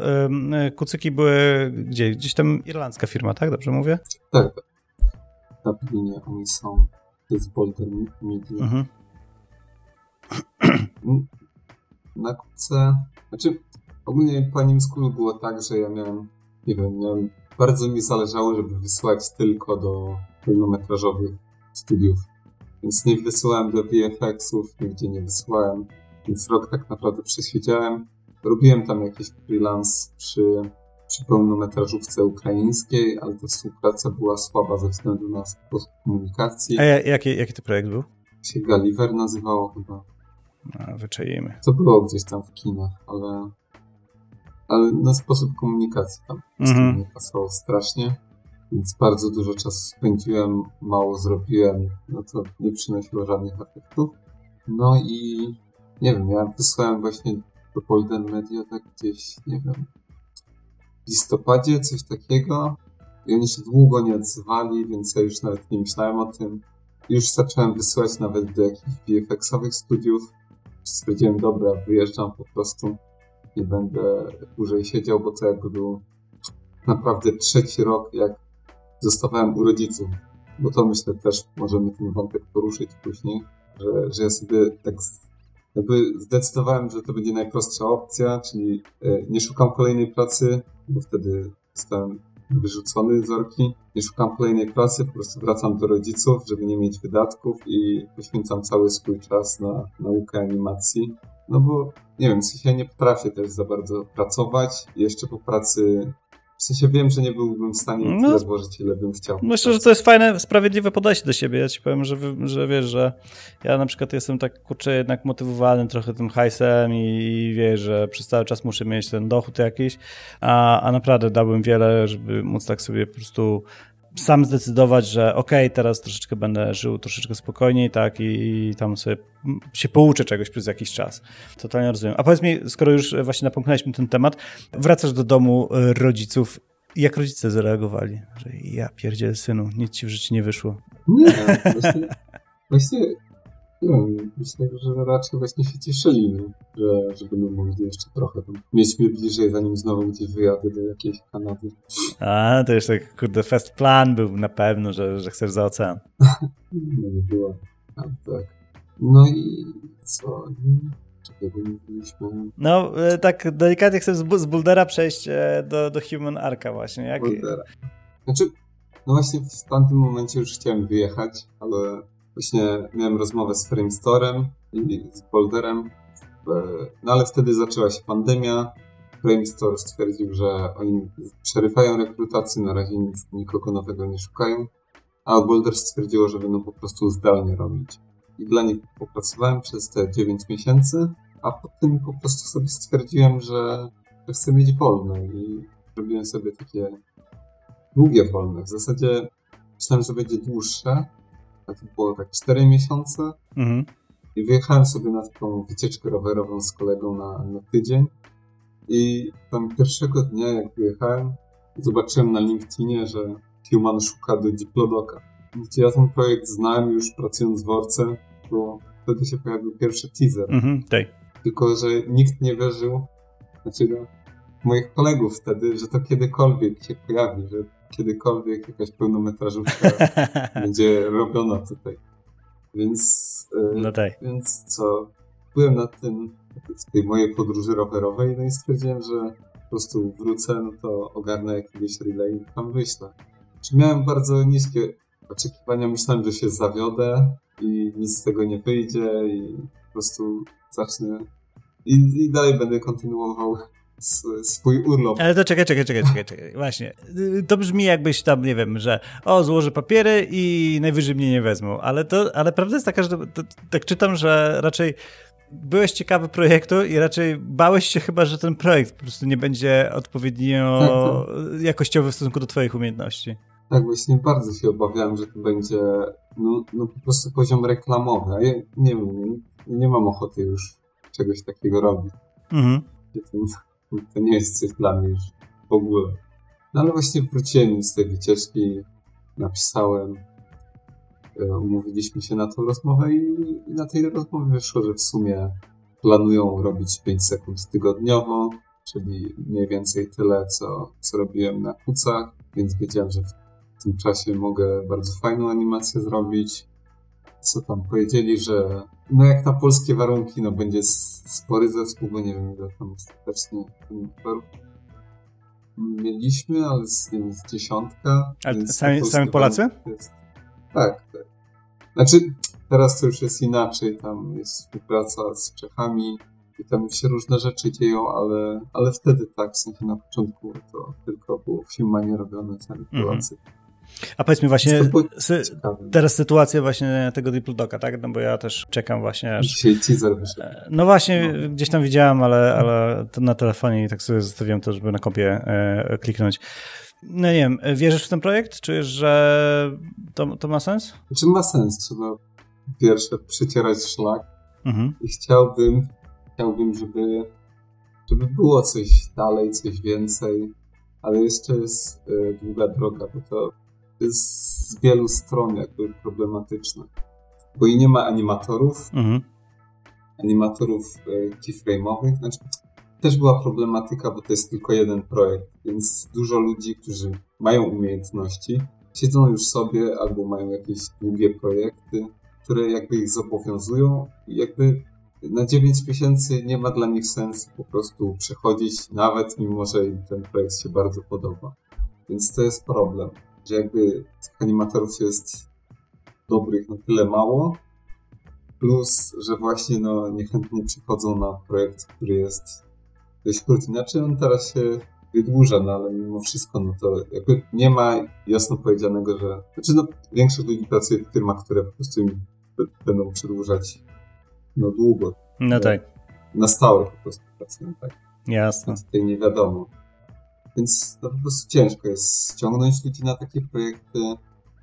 y, kucyki były gdzie? Gdzieś tam irlandzka firma, tak? Dobrze mówię? Tak, tak. W Dublinie oni są. To jest Boulder Media. Mhm. <clears throat> Na kuce... Znaczy, ogólnie po Nim School było tak, że ja miałem, nie wiem, miałem bardzo mi zależało, żeby wysyłać tylko do pełnometrażowych studiów. Więc nie wysyłałem do VFX-ów, nigdzie nie wysyłałem. Więc rok tak naprawdę przesiedziałem. Robiłem tam jakiś freelance przy, przy pełnometrażówce ukraińskiej, ale ta współpraca była słaba ze względu na sposób komunikacji. A jaki, jaki to projekt był? Się Gulliver nazywało chyba. A, wyczajemy. To było gdzieś tam w kinach, ale ale na sposób komunikacji tam mhm. nie pasował strasznie, więc bardzo dużo czasu spędziłem, mało zrobiłem, no to nie przynosiło żadnych efektów. No i nie wiem, ja wysłałem właśnie do Golden Media tak gdzieś, nie wiem, w listopadzie, coś takiego i oni się długo nie odzywali, więc ja już nawet nie myślałem o tym. Już zacząłem wysyłać nawet do jakichś VFX-owych studiów. Stwierdziłem, dobra, wyjeżdżam po prostu nie będę dłużej siedział, bo to jakby był naprawdę trzeci rok, jak zostawałem u rodziców. Bo to myślę też możemy ten wątek poruszyć później, że, że ja sobie tak jakby zdecydowałem, że to będzie najprostsza opcja, czyli e, nie szukam kolejnej pracy, bo wtedy zostałem wyrzucony z orki. Nie szukam kolejnej pracy, po prostu wracam do rodziców, żeby nie mieć wydatków i poświęcam cały swój czas na naukę animacji. No bo nie wiem, w sensie ja nie potrafię też za bardzo pracować. Jeszcze po pracy w sensie wiem, że nie byłbym w stanie no, tyle włożyć, ile bym chciał. Myślę, że to jest fajne, sprawiedliwe podejście do siebie. Ja ci powiem, że, że wiesz, że ja na przykład jestem tak, kurczę, jednak motywowany trochę tym hajsem i, wiesz, że przez cały czas muszę mieć ten dochód jakiś, a, a naprawdę dałbym wiele, żeby móc tak sobie po prostu sam zdecydować, że okej, okay, teraz troszeczkę będę żył troszeczkę spokojniej, tak, i, i, tam sobie się pouczę czegoś przez jakiś czas. Totalnie rozumiem. A powiedz mi, skoro już właśnie napomknęliśmy ten temat, wracasz do domu e, rodziców, jak rodzice zareagowali? Że ja pierdzielę synu, nic ci w życiu nie wyszło. Nie, właśnie, właśnie nie wiem, myślę, że raczej właśnie się cieszyli, że, że będą mogli jeszcze trochę tam mieć mnie bliżej, zanim znowu gdzieś wyjadę do jakiejś Kanady. A, to jeszcze, kurde, fest plan był na pewno, że, że chcesz za ocean. no nie było. A, tak. No i co? No, e, tak delikatnie chcę z, Buldera przejść e, do, do Human Arca właśnie. Jak... Buldera. Znaczy, no właśnie w tamtym momencie już chciałem wyjechać, ale Właśnie miałem rozmowę z Framestorem i z Boulderem, no ale wtedy zaczęła się pandemia. Framestore stwierdził, że oni przerywają rekrutację, na razie nic, nikogo nowego nie szukają, a Boulder stwierdziło, że będą po prostu zdalnie robić. I dla nich popracowałem przez te 9 miesięcy, a potem po prostu sobie stwierdziłem, że, że chcę mieć wolne i zrobiłem sobie takie długie wolne. W zasadzie myślałem, że będzie dłuższe, to było tak 4 miesiące. Mhm. I wyjechałem sobie na taką wycieczkę rowerową z kolegą na, na tydzień. I tam pierwszego dnia, jak wyjechałem, zobaczyłem na LinkedInie, że Human szuka do Diplodoka. Gdzie ja ten projekt znałem już pracując w Orce, bo wtedy się pojawił pierwszy teaser. Mhm, tak. Tylko, że nikt nie wierzył, znaczy no, moich kolegów wtedy, że to kiedykolwiek się pojawi, że kiedykolwiek jakaś pełnometrażówka <laughs> będzie robiona tutaj. Więc, e, no tak. więc co, byłem na tym, w tej mojej podróży rowerowej, no i stwierdziłem, że po prostu wrócę, no to ogarnę jakiegoś relay i tam wyślę. Czy miałem bardzo niskie oczekiwania, myślałem, że się zawiodę i nic z tego nie wyjdzie i po prostu zacznę i, i dalej będę kontynuował swój urlop. Ale to czekaj, czekaj, czekaj, czekaj, czekaj. Właśnie. To brzmi jakbyś tam, nie wiem, że o, złożę papiery i najwyżej mnie nie wezmą. Ale to, ale prawda jest taka, że to, to, tak czytam, że raczej byłeś ciekawy projektu i raczej bałeś się chyba, że ten projekt po prostu nie będzie odpowiednio tak, tak. jakościowy w stosunku do twoich umiejętności. Tak, właśnie bardzo się obawiałem, że to będzie no, no po prostu poziom reklamowy. Ja nie wiem, nie, mam ochoty już czegoś takiego robić. Mhm to nie jest coś dla mnie już w ogóle. No ale właśnie wróciłem z tej wycieczki napisałem, e, umówiliśmy się na tą rozmowę i, i na tej rozmowie wyszło, że w sumie planują robić 5 sekund tygodniowo, czyli mniej więcej tyle, co, co robiłem na kucach, więc wiedziałem, że w tym czasie mogę bardzo fajną animację zrobić. Co tam powiedzieli, że no jak na polskie warunki, no będzie spory zespół, bo nie wiem ile tam ostatecznie mieliśmy, ale z, nie wiem, z dziesiątka. Ale sami, sami Polacy? Jest... Tak, tak. Znaczy, teraz to już jest inaczej, tam jest współpraca z Czechami i tam się różne rzeczy dzieją, ale, ale wtedy tak, w sensie na początku to tylko było w Filmanie robione sami mhm. Polacy. Mm -hmm. A powiedz mi właśnie, sy teraz sytuacja właśnie tego Diplodoka, tak? No bo ja też czekam właśnie aż... Dzisiaj teaser wyszedł. No właśnie, no. gdzieś tam widziałem, ale, ale to na telefonie i tak sobie zostawiłem to, żeby na kopie e, kliknąć. No nie wiem, wierzysz w ten projekt? Czujesz, że to, to ma sens? Czy ma sens? Trzeba pierwsze przecierać szlak mhm. i chciałbym, chciałbym, żeby, żeby było coś dalej, coś więcej, ale jeszcze jest y, długa droga, bo to z wielu stron jakby problematyczne. Bo i nie ma animatorów, mhm. animatorów e, keyframe'owych, znaczy też była problematyka, bo to jest tylko jeden projekt, więc dużo ludzi, którzy mają umiejętności, siedzą już sobie albo mają jakieś długie projekty, które jakby ich zobowiązują i jakby na 9 miesięcy nie ma dla nich sensu po prostu przechodzić, nawet mimo, że im ten projekt się bardzo podoba. Więc to jest problem że jakby tych animatorów jest dobrych na tyle mało, plus, że właśnie no, niechętnie przychodzą na projekt, który jest dość krótki. Znaczy on teraz się wydłuża, no ale mimo wszystko, no to jakby nie ma jasno powiedzianego, że... Znaczy no, większość ludzi pracuje w firmach, które po prostu im będą przedłużać no długo. No tak. Na stałe po prostu pracują, tak. Jasne. Tutaj nie wiadomo. Więc to po prostu ciężko jest ściągnąć ludzi na takie projekty.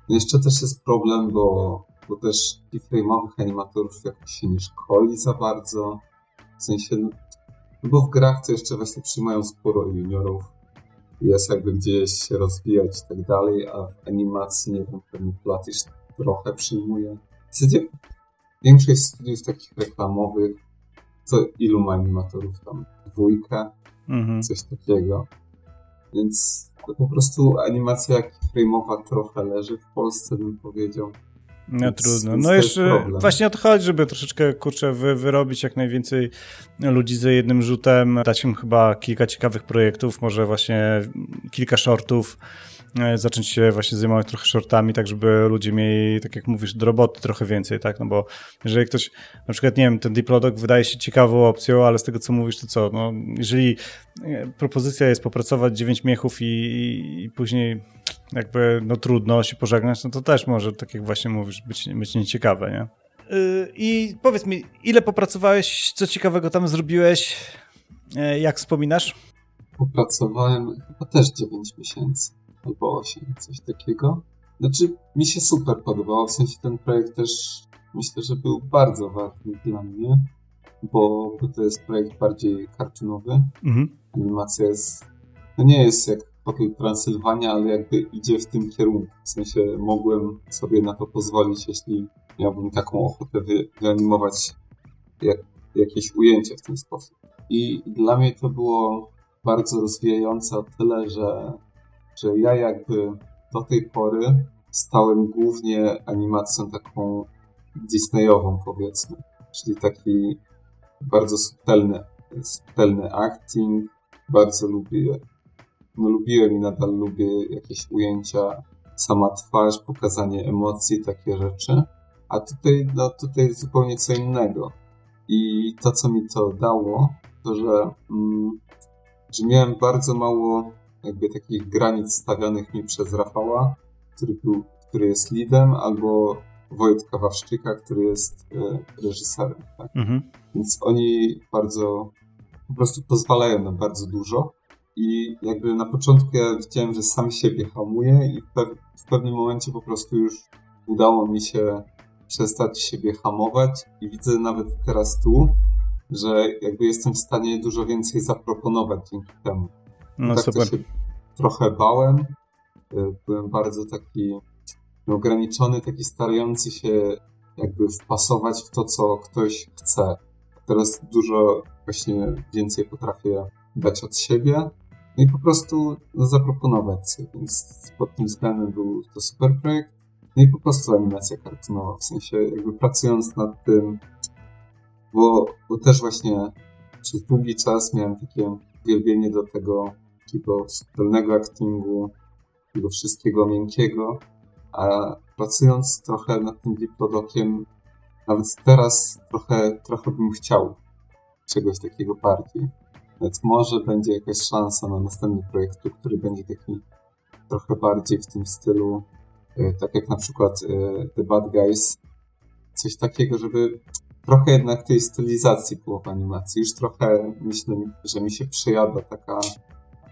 No jeszcze też jest problem, bo, bo też keyframe'owych animatorów jakoś się nie szkoli za bardzo. W sensie, no, bo w grach to jeszcze właśnie przyjmują sporo juniorów. Jest jakby gdzieś się rozwijać i tak dalej, a w animacji, nie wiem, pewnie Platisz trochę przyjmuje. W zasadzie większość studiów takich reklamowych, co ilu ma animatorów tam? Dwójkę? Mhm. Coś takiego. Więc to po prostu animacja frame'owa trochę leży w Polsce, bym powiedział. No więc, trudno. Więc no jeszcze właśnie o to chodzi, żeby troszeczkę, kurczę, wy, wyrobić jak najwięcej ludzi za jednym rzutem, dać im chyba kilka ciekawych projektów, może właśnie kilka shortów, zacząć się właśnie zajmować trochę shortami, tak żeby ludzie mieli, tak jak mówisz, do roboty trochę więcej, tak? No bo jeżeli ktoś, na przykład, nie wiem, ten Diplodok wydaje się ciekawą opcją, ale z tego, co mówisz, to co? No, jeżeli e, propozycja jest popracować 9 miechów i, i, i później jakby, no trudno się pożegnać, no to też może, tak jak właśnie mówisz, być, być nieciekawe, nie? Y, I powiedz mi, ile popracowałeś, co ciekawego tam zrobiłeś, e, jak wspominasz? Popracowałem chyba też 9 miesięcy albo 8, coś takiego. Znaczy, mi się super podobało, w sensie ten projekt też myślę, że był bardzo ważny dla mnie, bo, bo to jest projekt bardziej cartoonowy. Mhm. Animacja jest, no nie jest jak Hotel Transylwania, ale jakby idzie w tym kierunku. W sensie mogłem sobie na to pozwolić, jeśli miałbym taką ochotę wy, wyanimować jak, jakieś ujęcie w ten sposób. I dla mnie to było bardzo rozwijające o tyle, że że ja jakby do tej pory stałem głównie animacją taką Disneyową powiedzmy, czyli taki bardzo subtelny, subtelny acting, bardzo lubię, no lubiłem i nadal lubię jakieś ujęcia, sama twarz, pokazanie emocji, takie rzeczy, a tutaj, no tutaj zupełnie co innego. I to, co mi to dało, to, że, mm, że miałem bardzo mało jakby takich granic stawianych mi przez Rafała, który, był, który jest leadem, albo Wojtka Wawszczyka, który jest e, reżyserem. Tak? Mhm. Więc oni bardzo po prostu pozwalają na bardzo dużo. I jakby na początku ja widziałem, że sam siebie hamuję i w, w pewnym momencie po prostu już udało mi się przestać siebie hamować i widzę nawet teraz tu, że jakby jestem w stanie dużo więcej zaproponować dzięki temu. No tak super. się trochę bałem. Y, byłem bardzo taki ograniczony, taki starający się jakby wpasować w to, co ktoś chce. Teraz dużo właśnie więcej potrafię dać od siebie i po prostu zaproponować coś, więc pod tym względem był to super projekt. No i po prostu animacja kartunowa, w sensie jakby pracując nad tym, bo, bo też właśnie przez długi czas miałem takie uwielbienie do tego takiego subtelnego actingu, tego wszystkiego miękkiego, a pracując trochę nad tym diplodokiem, nawet teraz trochę, trochę bym chciał czegoś takiego bardziej. Więc może będzie jakaś szansa na następny projekt, który będzie taki trochę bardziej w tym stylu, e, tak jak na przykład e, The Bad Guys. Coś takiego, żeby trochę jednak tej stylizacji było w animacji. Już trochę myślę, że mi się przejada taka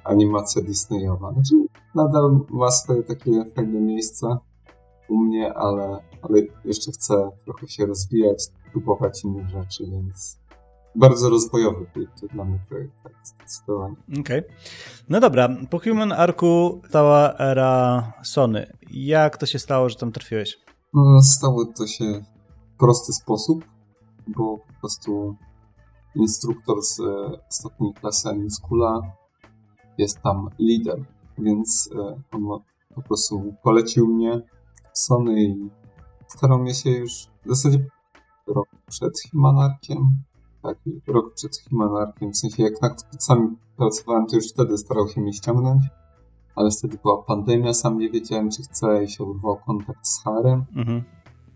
animacja Disneyowa. Znaczy, nadal ma swoje takie fajne miejsca u mnie, ale, ale jeszcze chcę trochę się rozwijać, próbować innych rzeczy, więc bardzo rozwojowy to dla mnie projekt, tak, zdecydowanie. Okej. Okay. No dobra, po Human Arku stała era Sony. Jak to się stało, że tam trafiłeś? No, stało to się w prosty sposób, bo po prostu instruktor z ostatniej klasy Anime Schoola jest tam lider, więc e, on po prostu polecił mnie Sony i starał mnie się już w zasadzie rok przed Himanarkiem, tak, rok przed Himanarkiem, w sensie jak nad sami pracowałem, to już wtedy starał się mnie ściągnąć, ale wtedy była pandemia, sam nie wiedziałem, czy chcę i się odwołał kontakt z Harem mhm.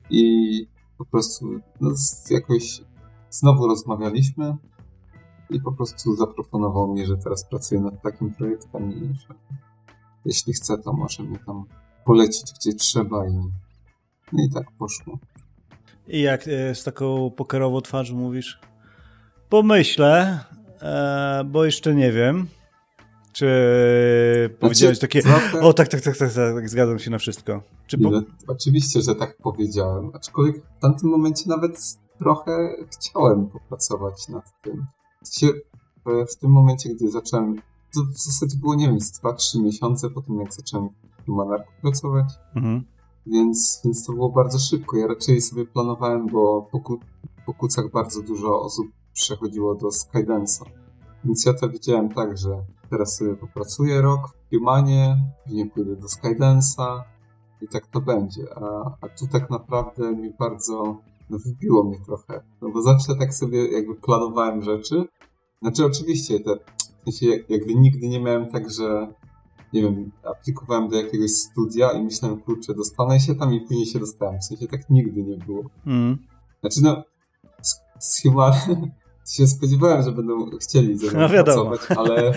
i po prostu no, jakoś znowu rozmawialiśmy i po prostu zaproponował mi, że teraz pracuję nad takim projektem i że jeśli chce, to może mnie tam polecić gdzie trzeba i, no i tak poszło. I jak e, z taką pokerową twarzą mówisz? Pomyślę, e, bo jeszcze nie wiem. Czy znaczy, powiedziałeś takie, trochę... o tak, tak, tak, tak, tak, zgadzam się na wszystko. Czy po... oczywiście, że tak powiedziałem, aczkolwiek w tamtym momencie nawet trochę chciałem popracować nad tym. W, sensie, w tym momencie, gdy zacząłem, to w zasadzie było, nie wiem, 2-3 miesiące po tym, jak zacząłem w Monarku pracować, mhm. więc, więc to było bardzo szybko. Ja raczej sobie planowałem, bo po, po kucach bardzo dużo osób przechodziło do Skydance'a. Więc ja to widziałem tak, że teraz sobie popracuję rok w Humanie, później pójdę do Skydance'a i tak to będzie. A, a tu tak naprawdę mi bardzo no, wybiło mnie trochę. No bo zawsze tak sobie jakby planowałem rzeczy. Znaczy oczywiście te, w sensie jakby nigdy nie miałem tak, że nie wiem, aplikowałem do jakiegoś studia i myślałem, kurczę, dostanę się tam i później się dostałem. W sensie tak nigdy nie było. Mm. Znaczy no, z, z Human się spodziewałem, że będą chcieli ze mną no, pracować, ale,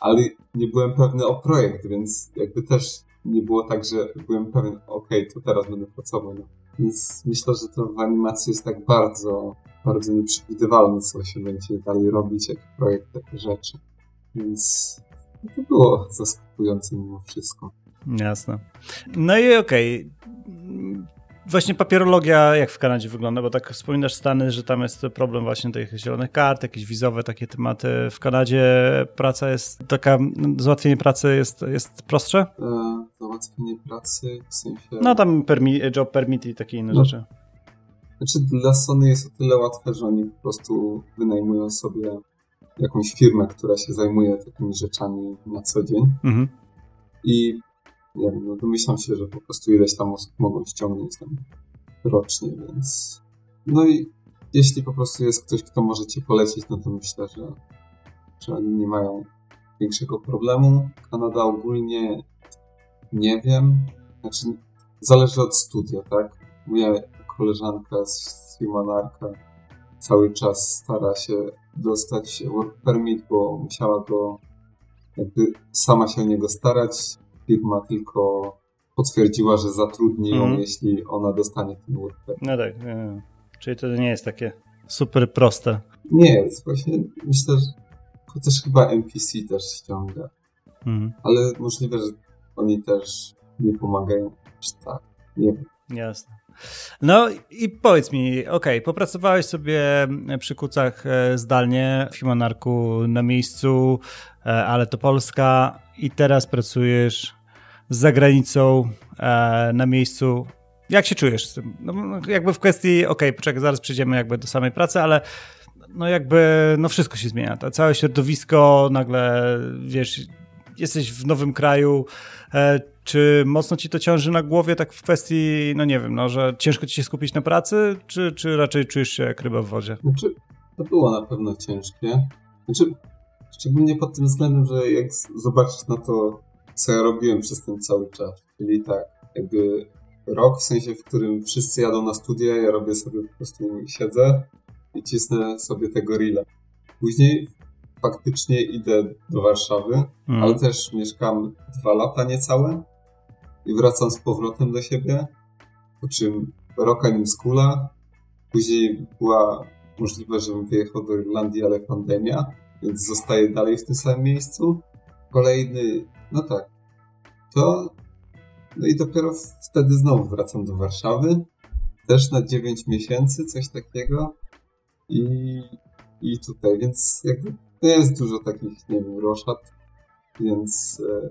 ale nie byłem pewny o projekt, więc jakby też nie było tak, że byłem pewien, okej, okay, to teraz będę pracował. Więc myślę, że to w animacji jest tak bardzo, bardzo nieprzewidywalne, co się będzie dalej robić, jak projekt, takie rzeczy. Więc to było zaskakujące mimo wszystko. Jasne. No i okej. Okay. Właśnie papierologia jak w Kanadzie wygląda, bo tak wspominasz Stany, że tam jest problem właśnie tych zielonych kart, jakieś wizowe takie tematy. W Kanadzie praca jest taka, załatwienie pracy jest, jest prostsze? E, załatwienie pracy w sensie... No tam permi job permit i takie inne no. rzeczy. Znaczy dla Sony jest o tyle łatwe, że oni po prostu wynajmują sobie jakąś firmę, która się zajmuje takimi rzeczami na co dzień. Mhm. I nie wiem, no domyślam się, że po prostu ileś tam osób mogą ściągnąć tam rocznie, więc no i jeśli po prostu jest ktoś, kto może cię polecić, no to myślę, że, że oni nie mają większego problemu. Kanada ogólnie nie wiem, znaczy zależy od studia, tak? Moja koleżanka z Humanarka cały czas stara się dostać work permit, bo musiała go jakby sama się o niego starać, firma tylko potwierdziła, że zatrudni ją, mm. jeśli ona dostanie ten WordPad. No tak, nie, nie. czyli to nie jest takie super proste. Nie jest, właśnie myślę, że chociaż chyba NPC też ściąga. Mm. Ale możliwe, że oni też nie pomagają aż tak. Nie wiem. Jasne. No i powiedz mi, okej, okay, popracowałeś sobie przy kucach e, zdalnie w Himonarku na miejscu, e, ale to Polska i teraz pracujesz z zagranicą e, na miejscu. Jak się czujesz z tym? No jakby w kwestii, okej, okay, poczekaj, zaraz przejdziemy jakby do samej pracy, ale no jakby, no wszystko się zmienia. To całe środowisko, nagle, wiesz, jesteś w nowym kraju, e, czy mocno ci to ciąży na głowie tak w kwestii, no nie wiem, no, że ciężko ci się skupić na pracy, czy, czy raczej czujesz się jak ryba w wodzie? Znaczy, to było na pewno ciężkie. Znaczy, szczególnie pod tym względem, że jak zobaczysz na to, co ja robiłem przez ten cały czas, czyli tak, jakby rok, w sensie, w którym wszyscy jadą na studia, ja robię sobie po prostu, siedzę i cisnę sobie tego rila. Później faktycznie idę do Warszawy, mm. ale też mieszkam dwa lata niecałe i wracam z powrotem do siebie, po czym rok nim skula. Później była możliwe, żebym wyjechał do Irlandii, ale pandemia, więc zostaję dalej w tym samym miejscu. Kolejny, no tak, to no i dopiero wtedy znowu wracam do Warszawy, też na 9 miesięcy, coś takiego. I, i tutaj, więc jakby to jest dużo takich, nie wiem, roszad, więc e,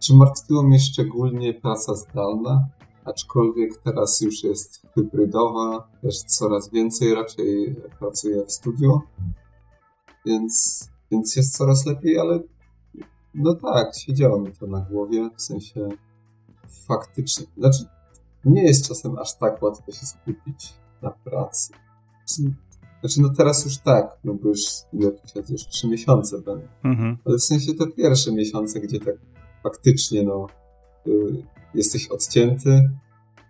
czy martwiło mnie szczególnie praca zdalna? Aczkolwiek teraz już jest hybrydowa, też coraz więcej raczej pracuję w studiu, więc, więc jest coraz lepiej, ale no tak, siedziało mi to na głowie, w sensie faktycznie, znaczy nie jest czasem aż tak łatwo się skupić na pracy. Znaczy, no teraz już tak, no bo już ile to już trzy miesiące będą. Mhm. Ale w sensie te pierwsze miesiące, gdzie tak faktycznie, no, y, jesteś odcięty.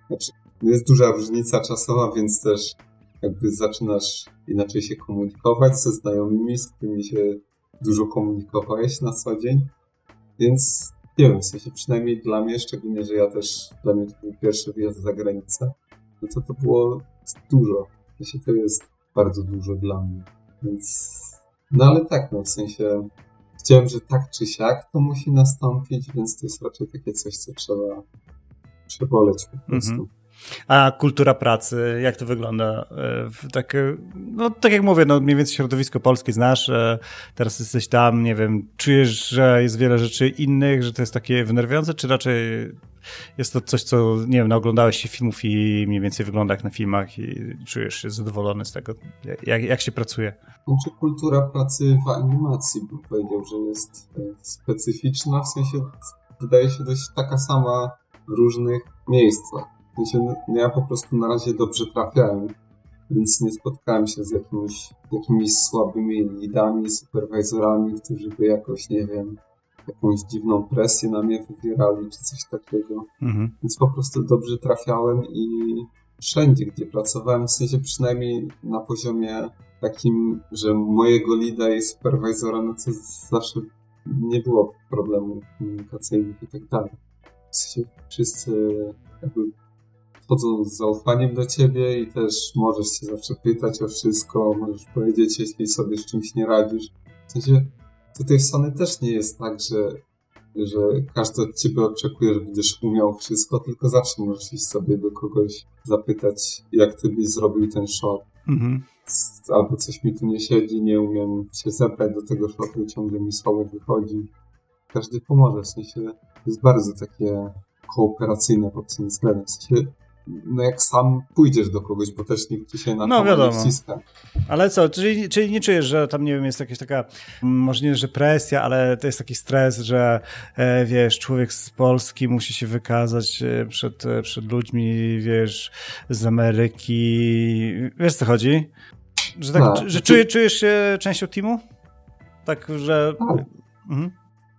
Znaczy, jest duża różnica czasowa, więc też jakby zaczynasz inaczej się komunikować ze znajomymi, z którymi się dużo komunikowałeś na co dzień. Więc nie wiem, w sensie przynajmniej dla mnie, szczególnie, że ja też, dla mnie to był pierwszy wyjazd za granicę, no to to było dużo. W sensie to jest bardzo dużo dla mnie. Więc, no ale tak, no w sensie Chciałem, że tak czy siak to musi nastąpić, więc to jest raczej takie coś, co trzeba przeboleć po prostu. Mhm. A kultura pracy, jak to wygląda? E, tak, no, tak jak mówię, no, mniej więcej środowisko polskie znasz, e, teraz jesteś tam, nie wiem, czujesz, że jest wiele rzeczy innych, że to jest takie wnerwiające, czy raczej jest to coś, co, nie wiem, naoglądałeś się filmów i mniej więcej wygląda jak na filmach i czujesz się zadowolony z tego, jak, jak się pracuje? Znaczy kultura pracy w animacji, bym powiedział, że jest e, specyficzna, w sensie wydaje się dość taka sama w różnych miejscach. Sensie, no, ja po prostu na razie dobrze trafiałem, więc nie spotkałem się z jakimiś, jakimiś słabymi lidami, superwizorami, którzy by jakoś, nie wiem, jakąś dziwną presję na mnie wywierali, czy coś takiego. Mhm. Więc po prostu dobrze trafiałem i wszędzie, gdzie pracowałem, w sensie przynajmniej na poziomie takim, że mojego lida i superwizora, no to zawsze nie było problemów komunikacyjnych i tak dalej. W sensie wszyscy jakby wchodzą z zaufaniem do ciebie i też możesz się zawsze pytać o wszystko, możesz powiedzieć, jeśli sobie z czymś nie radzisz. W sensie Tutaj w Sony też nie jest tak, że, że każdy od ciebie oczekuje, że będziesz umiał wszystko, tylko zawsze możesz iść sobie do kogoś zapytać, jak ty byś zrobił ten shot. Mhm. Albo coś mi tu nie siedzi, nie umiem się zebrać do tego shotu, ciągle mi słabo wychodzi. Każdy pomoże, w sensie jest bardzo takie kooperacyjne pod tym względem. W sensie no jak sam pójdziesz do kogoś, bo też nikt ci się na no, wiadomo. nie wciska. Ale co, czyli, czyli nie czujesz, że tam, nie wiem, jest jakaś taka, może nie, że presja, ale to jest taki stres, że e, wiesz, człowiek z Polski musi się wykazać e, przed, e, przed ludźmi, wiesz, z Ameryki. Wiesz, co chodzi? Że, tak, tak. że czujesz, czujesz się częścią teamu? Tak, że... Tak. Mhm.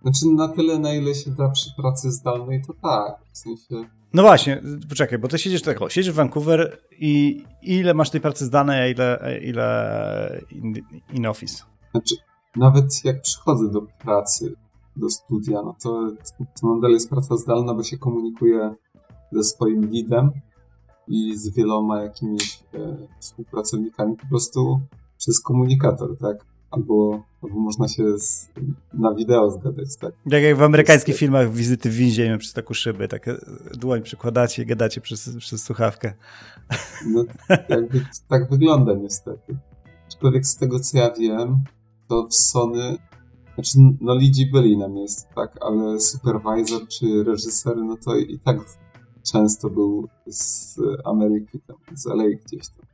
Znaczy na tyle, na ile się da przy pracy zdalnej, to tak. W sensie no właśnie, poczekaj, bo ty siedzisz tak, siedzisz w Vancouver i ile masz tej pracy zdanej, a ile, ile in, in office? Znaczy, nawet jak przychodzę do pracy, do studia, no to, to nadal jest praca zdalna, bo się komunikuję ze swoim lidem i z wieloma jakimiś e, współpracownikami po prostu przez komunikator, tak? Albo, albo można się z, na wideo zgadać, tak? Tak jak w amerykańskich filmach wizyty w więzieniu przez taką szybę, tak dłoń przykładacie i gadacie przez, przez słuchawkę. No, jakby tak wygląda niestety. Aczkolwiek z tego co ja wiem, to w Sony znaczy, no lidzi byli na miejscu, tak, ale supervisor czy reżyser, no to i tak często był z Ameryki, tam, z LA gdzieś tam.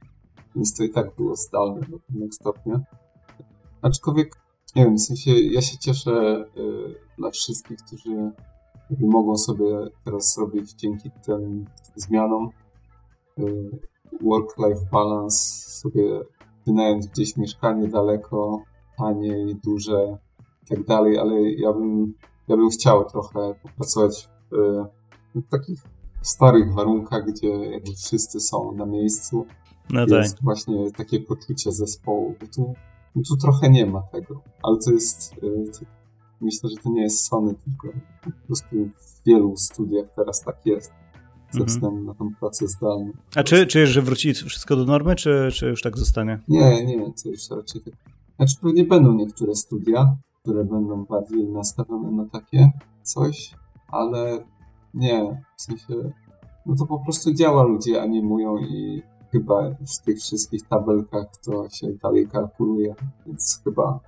Więc to i tak było zdalne do pewnego stopnia. Aczkolwiek, nie wiem, w sensie ja się cieszę y, dla wszystkich, którzy mogą sobie teraz zrobić dzięki tym zmianom y, work-life balance, sobie wynająć gdzieś mieszkanie daleko, taniej, duże i tak dalej, ale ja bym, ja bym chciał trochę popracować w, w takich starych warunkach, gdzie jakby wszyscy są na miejscu. No jest tak. właśnie takie poczucie zespołu. Bo tu, no tu trochę nie ma tego, ale to jest, y, to, myślę, że to nie jest Sony, tylko po prostu w wielu studiach teraz tak jest ze mhm. względu na tą pracę zdalną. A czy czujesz, że wróci wszystko do normy, czy, czy już tak zostanie? Nie, nie, to już raczej tak. Znaczy pewnie będą niektóre studia, które będą bardziej nastawione na takie coś, ale nie, w sensie, no to po prostu działa, ludzie animują i chyba w tych wszystkich tabelkach to się dalej kalkuluje, więc chyba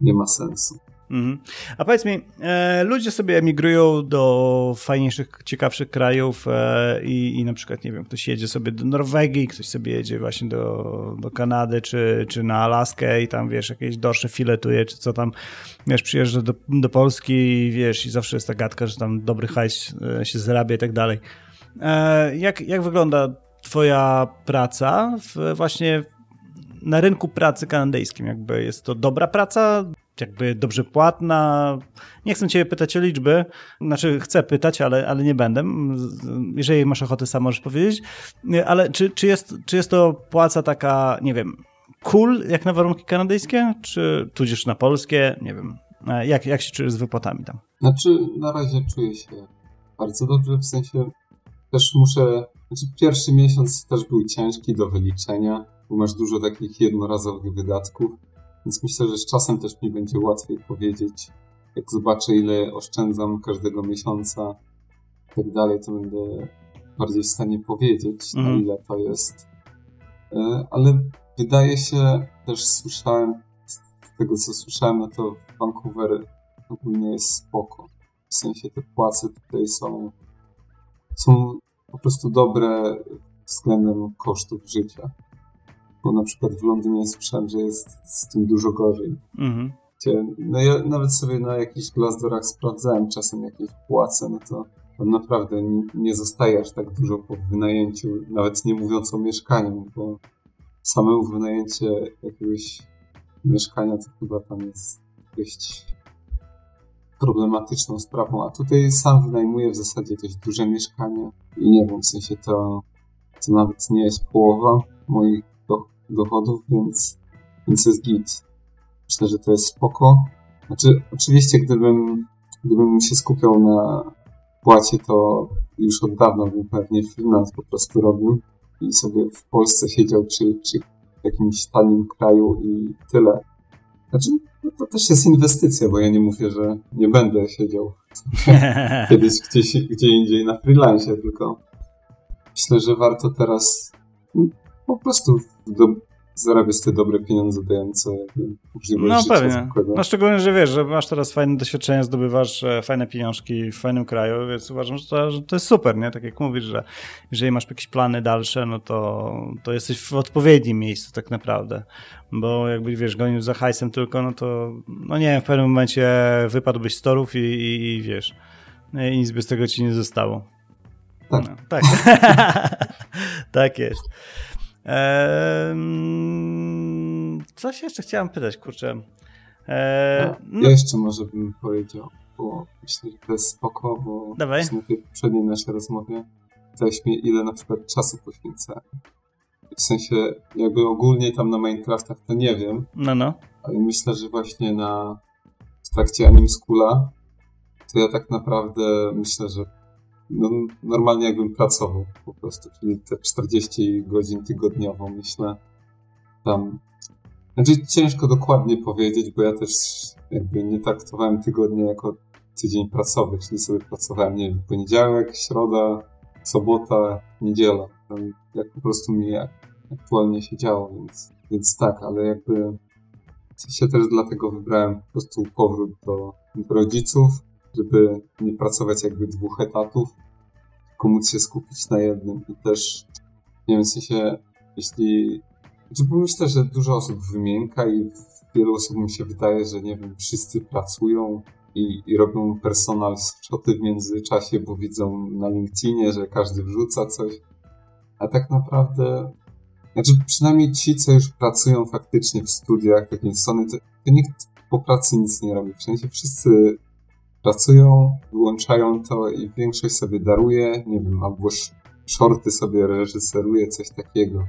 nie ma sensu. Mhm. A powiedz mi, e, ludzie sobie emigrują do fajniejszych, ciekawszych krajów e, i, i na przykład, nie wiem, ktoś jedzie sobie do Norwegii, ktoś sobie jedzie właśnie do, do Kanady czy, czy na Alaskę i tam, wiesz, jakieś dorsze filetuje, czy co tam, wiesz, przyjeżdża do, do Polski i wiesz, i zawsze jest ta gadka, że tam dobry hajs e, się zarabia i tak dalej. E, jak, jak wygląda twoja praca w, właśnie na rynku pracy kanadyjskim? Jakby jest to dobra praca, jakby dobrze płatna. Nie chcę cię pytać o liczby, znaczy chcę pytać, ale, ale nie będę. Jeżeli masz ochotę, sam możesz powiedzieć. Ale czy, czy, jest, czy jest to płaca taka, nie wiem, cool jak na warunki kanadyjskie, czy tudzież na polskie? Nie wiem. Jak, jak się czujesz z wypłatami tam? Znaczy, na razie czuję się bardzo dobrze, w sensie też muszę, znaczy pierwszy miesiąc też był ciężki do wyliczenia, bo masz dużo takich jednorazowych wydatków więc myślę, że z czasem też mi będzie łatwiej powiedzieć, jak zobaczę, ile oszczędzam każdego miesiąca i tak dalej, to będę bardziej w stanie powiedzieć, na mhm. ile to jest. E, ale wydaje się, też słyszałem, z tego co słyszałem, no to Vancouver ogólnie jest spoko. W sensie te płace tutaj są, są po prostu dobre względem kosztów życia bo na przykład w Londynie słyszałem, że jest z tym dużo gorzej. Mhm. No ja nawet sobie na jakichś Glassdoorach sprawdzałem czasem jakieś płace, no to tam naprawdę nie, nie zostaje aż tak dużo po wynajęciu, nawet nie mówiąc o mieszkaniu, bo samemu wynajęcie jakiegoś mieszkania to chyba tam jest dość problematyczną sprawą, a tutaj sam wynajmuję w zasadzie dość duże mieszkanie i nie wiem, w sensie to, to nawet nie jest połowa moich dochodów, więc, więc jest git. Myślę, że to jest spoko. Znaczy, oczywiście, gdybym, gdybym się skupiał na płacie, to już od dawna bym pewnie freelance po prostu robił i sobie w Polsce siedział, czy, czy w jakimś tanim kraju i tyle. Znaczy, no to też jest inwestycja, bo ja nie mówię, że nie będę siedział <laughs> kiedyś gdzieś, gdzie indziej na freelance, tylko myślę, że warto teraz po prostu do, zarabiać te dobre pieniądze dające możliwość No pewnie. No szczególnie, że wiesz, że masz teraz fajne doświadczenie, zdobywasz e, fajne pieniążki w fajnym kraju, więc uważam, że to, że to jest super, nie? Tak jak mówisz, że jeżeli masz jakieś plany dalsze, no to, to jesteś w odpowiednim miejscu tak naprawdę. Bo jakby, wiesz, gonił za hajsem tylko, no to, no nie wiem, w pewnym momencie wypadłbyś z torów i, i, i wiesz, i nic by z tego ci nie zostało. Tak. No, tak. <laughs> tak jest. Eee, coś jeszcze chciałem pytać, kurczę. Eee, no. Ja jeszcze może bym powiedział, bo myślę, że to jest spoko, bo Dawaj. w poprzedniej naszej rozmowie pytałeś mnie, ile na przykład czasu poświęcę. W sensie, jakby ogólnie tam na Minecraftach to nie wiem. No, no. Ale myślę, że właśnie na w trakcie Anim Schoola to ja tak naprawdę myślę, że no, normalnie jakbym pracował po prostu, czyli te 40 godzin tygodniowo, myślę. Tam. Znaczy ciężko dokładnie powiedzieć, bo ja też jakby nie traktowałem tygodnia jako tydzień pracowy, czyli sobie pracowałem, nie wiem, poniedziałek, środa, sobota, niedziela. Tam jak po prostu mi aktualnie się działo, więc, więc tak, ale jakby się też dlatego wybrałem po prostu powrót do, do rodziców, żeby nie pracować jakby dwóch etatów, tylko móc się skupić na jednym i też, nie wiem, w sensie, jeśli, znaczy myślę, że dużo osób wymienka i wielu osobom się wydaje, że nie wiem, wszyscy pracują i, i robią personal shoty w międzyczasie, bo widzą na LinkedInie, że każdy wrzuca coś, a tak naprawdę znaczy, przynajmniej ci, co już pracują faktycznie w studiach, jakieś Sony, to, to nikt po pracy nic nie robi. W sensie wszyscy pracują, wyłączają to i większość sobie daruje, nie wiem, albo shorty sobie reżyseruje, coś takiego.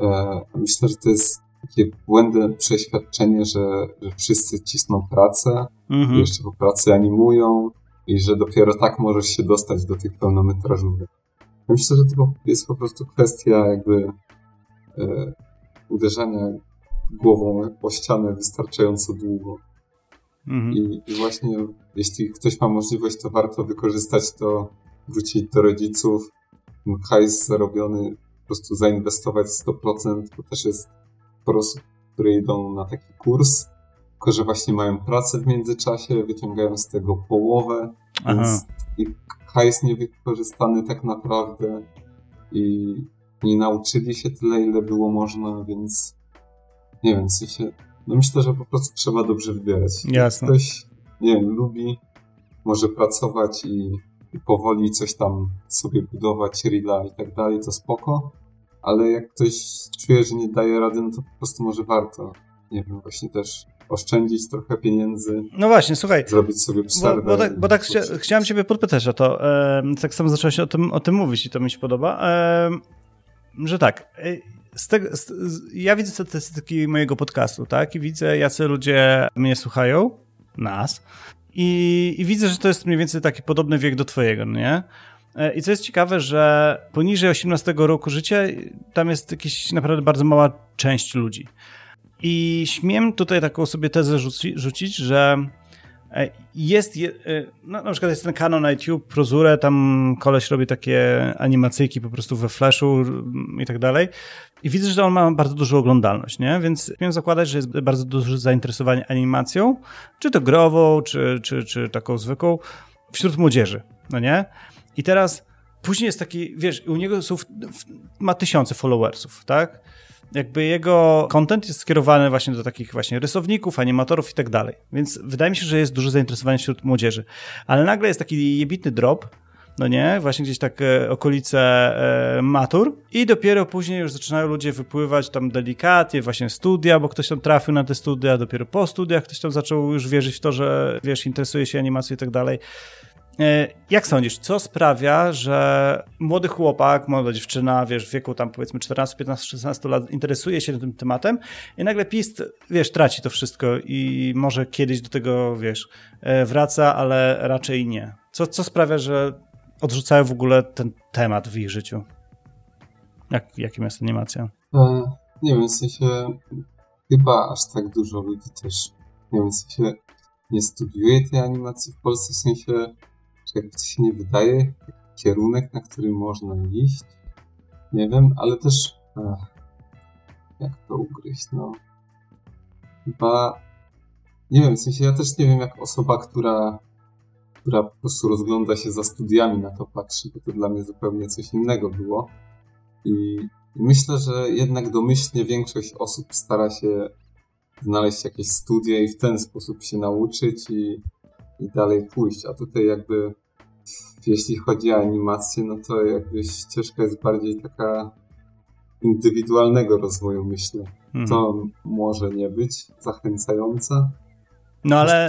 E, myślę, że to jest takie błędne przeświadczenie, że, że wszyscy cisną pracę, mhm. jeszcze po pracy animują i że dopiero tak możesz się dostać do tych pełnometrażówek. Myślę, że to jest po prostu kwestia jakby e, uderzania głową o ścianę wystarczająco długo. Mhm. I, I, właśnie jeśli ktoś ma możliwość, to warto wykorzystać to, wrócić do rodziców, hajs zarobiony, po prostu zainwestować 100%, bo też jest sporo osób, które idą na taki kurs, tylko że właśnie mają pracę w międzyczasie, wyciągają z tego połowę, Aha. więc hajs niewykorzystany tak naprawdę i nie nauczyli się tyle, ile było można, więc nie wiem, w sensie, no myślę, że po prostu trzeba dobrze wybierać. Jasne. Ktoś, nie wiem, lubi, może pracować i, i powoli coś tam sobie budować, rila i tak dalej, to spoko, ale jak ktoś czuje, że nie daje rady, no to po prostu może warto, nie wiem, właśnie też oszczędzić trochę pieniędzy. No właśnie, słuchaj. Zrobić sobie przerwę. Bo, bo tak, bo tak chcia, chciałem ciebie podpytać o to. E, tak samo zacząłeś o tym, o tym mówić i to mi się podoba. E, że tak, e, z tego, z, ja widzę statystyki mojego podcastu, tak? I widzę, jacy ludzie mnie słuchają, nas. I, I, widzę, że to jest mniej więcej taki podobny wiek do twojego, no nie? E, I co jest ciekawe, że poniżej 18 roku życia tam jest jakaś naprawdę bardzo mała część ludzi. I śmiem tutaj taką sobie tezę rzuci, rzucić, że E, jest, e, no, na przykład jest ten kanon na YouTube, Prozure, tam koleś robi takie animacyjki po prostu we Flashu i tak dalej. I widzę, że on ma bardzo dużą oglądalność, nie? Więc miałem zakładać, że jest bardzo duże zainteresowanie animacją, czy to grową, czy, czy, czy taką zwykłą, wśród młodzieży, no nie? I teraz później jest taki, wiesz, u niego są, ma tysiące followersów, tak? Jakby jego content jest skierowany właśnie do takich właśnie rysowników, animatorów i tak dalej. Więc wydaje mi się, że jest duże zainteresowanie wśród młodzieży. Ale nagle jest taki jebitny drop, no nie, właśnie gdzieś tak e, okolice e, matur i dopiero później już zaczynają ludzie wypływać tam delikatnie, właśnie studia, bo ktoś tam trafił na te studia, dopiero po studiach ktoś tam zaczął już wierzyć w to, że wiesz, interesuje się animacją i tak dalej. E, jak sądzisz, co sprawia, że młody chłopak, młoda dziewczyna, wiesz, w wieku tam powiedzmy 14, 15, 16 lat interesuje się tym tematem i nagle pist, wiesz, traci to wszystko i może kiedyś do tego, wiesz, e, wraca, ale raczej nie. Co, co sprawia, że odrzucają w ogóle ten temat w ich życiu? Jak, jakim jest animacja? E, nie wiem, w sensie chyba aż tak dużo ludzi też, nie wiem, w sensie nie studiuje tej animacji w Polsce, w sensie jak to się nie wydaje, kierunek, na który można iść. Nie wiem, ale też ach, jak to ugryźć, no. Chyba nie wiem, w sensie ja też nie wiem, jak osoba, która, która po prostu rozgląda się za studiami na to patrzy, bo to dla mnie zupełnie coś innego było. I myślę, że jednak domyślnie większość osób stara się znaleźć jakieś studia i w ten sposób się nauczyć i, i dalej pójść. A tutaj jakby jeśli chodzi o animację, no to jakby ścieżka jest bardziej taka indywidualnego rozwoju, myślę. Hmm. To może nie być zachęcające. No ale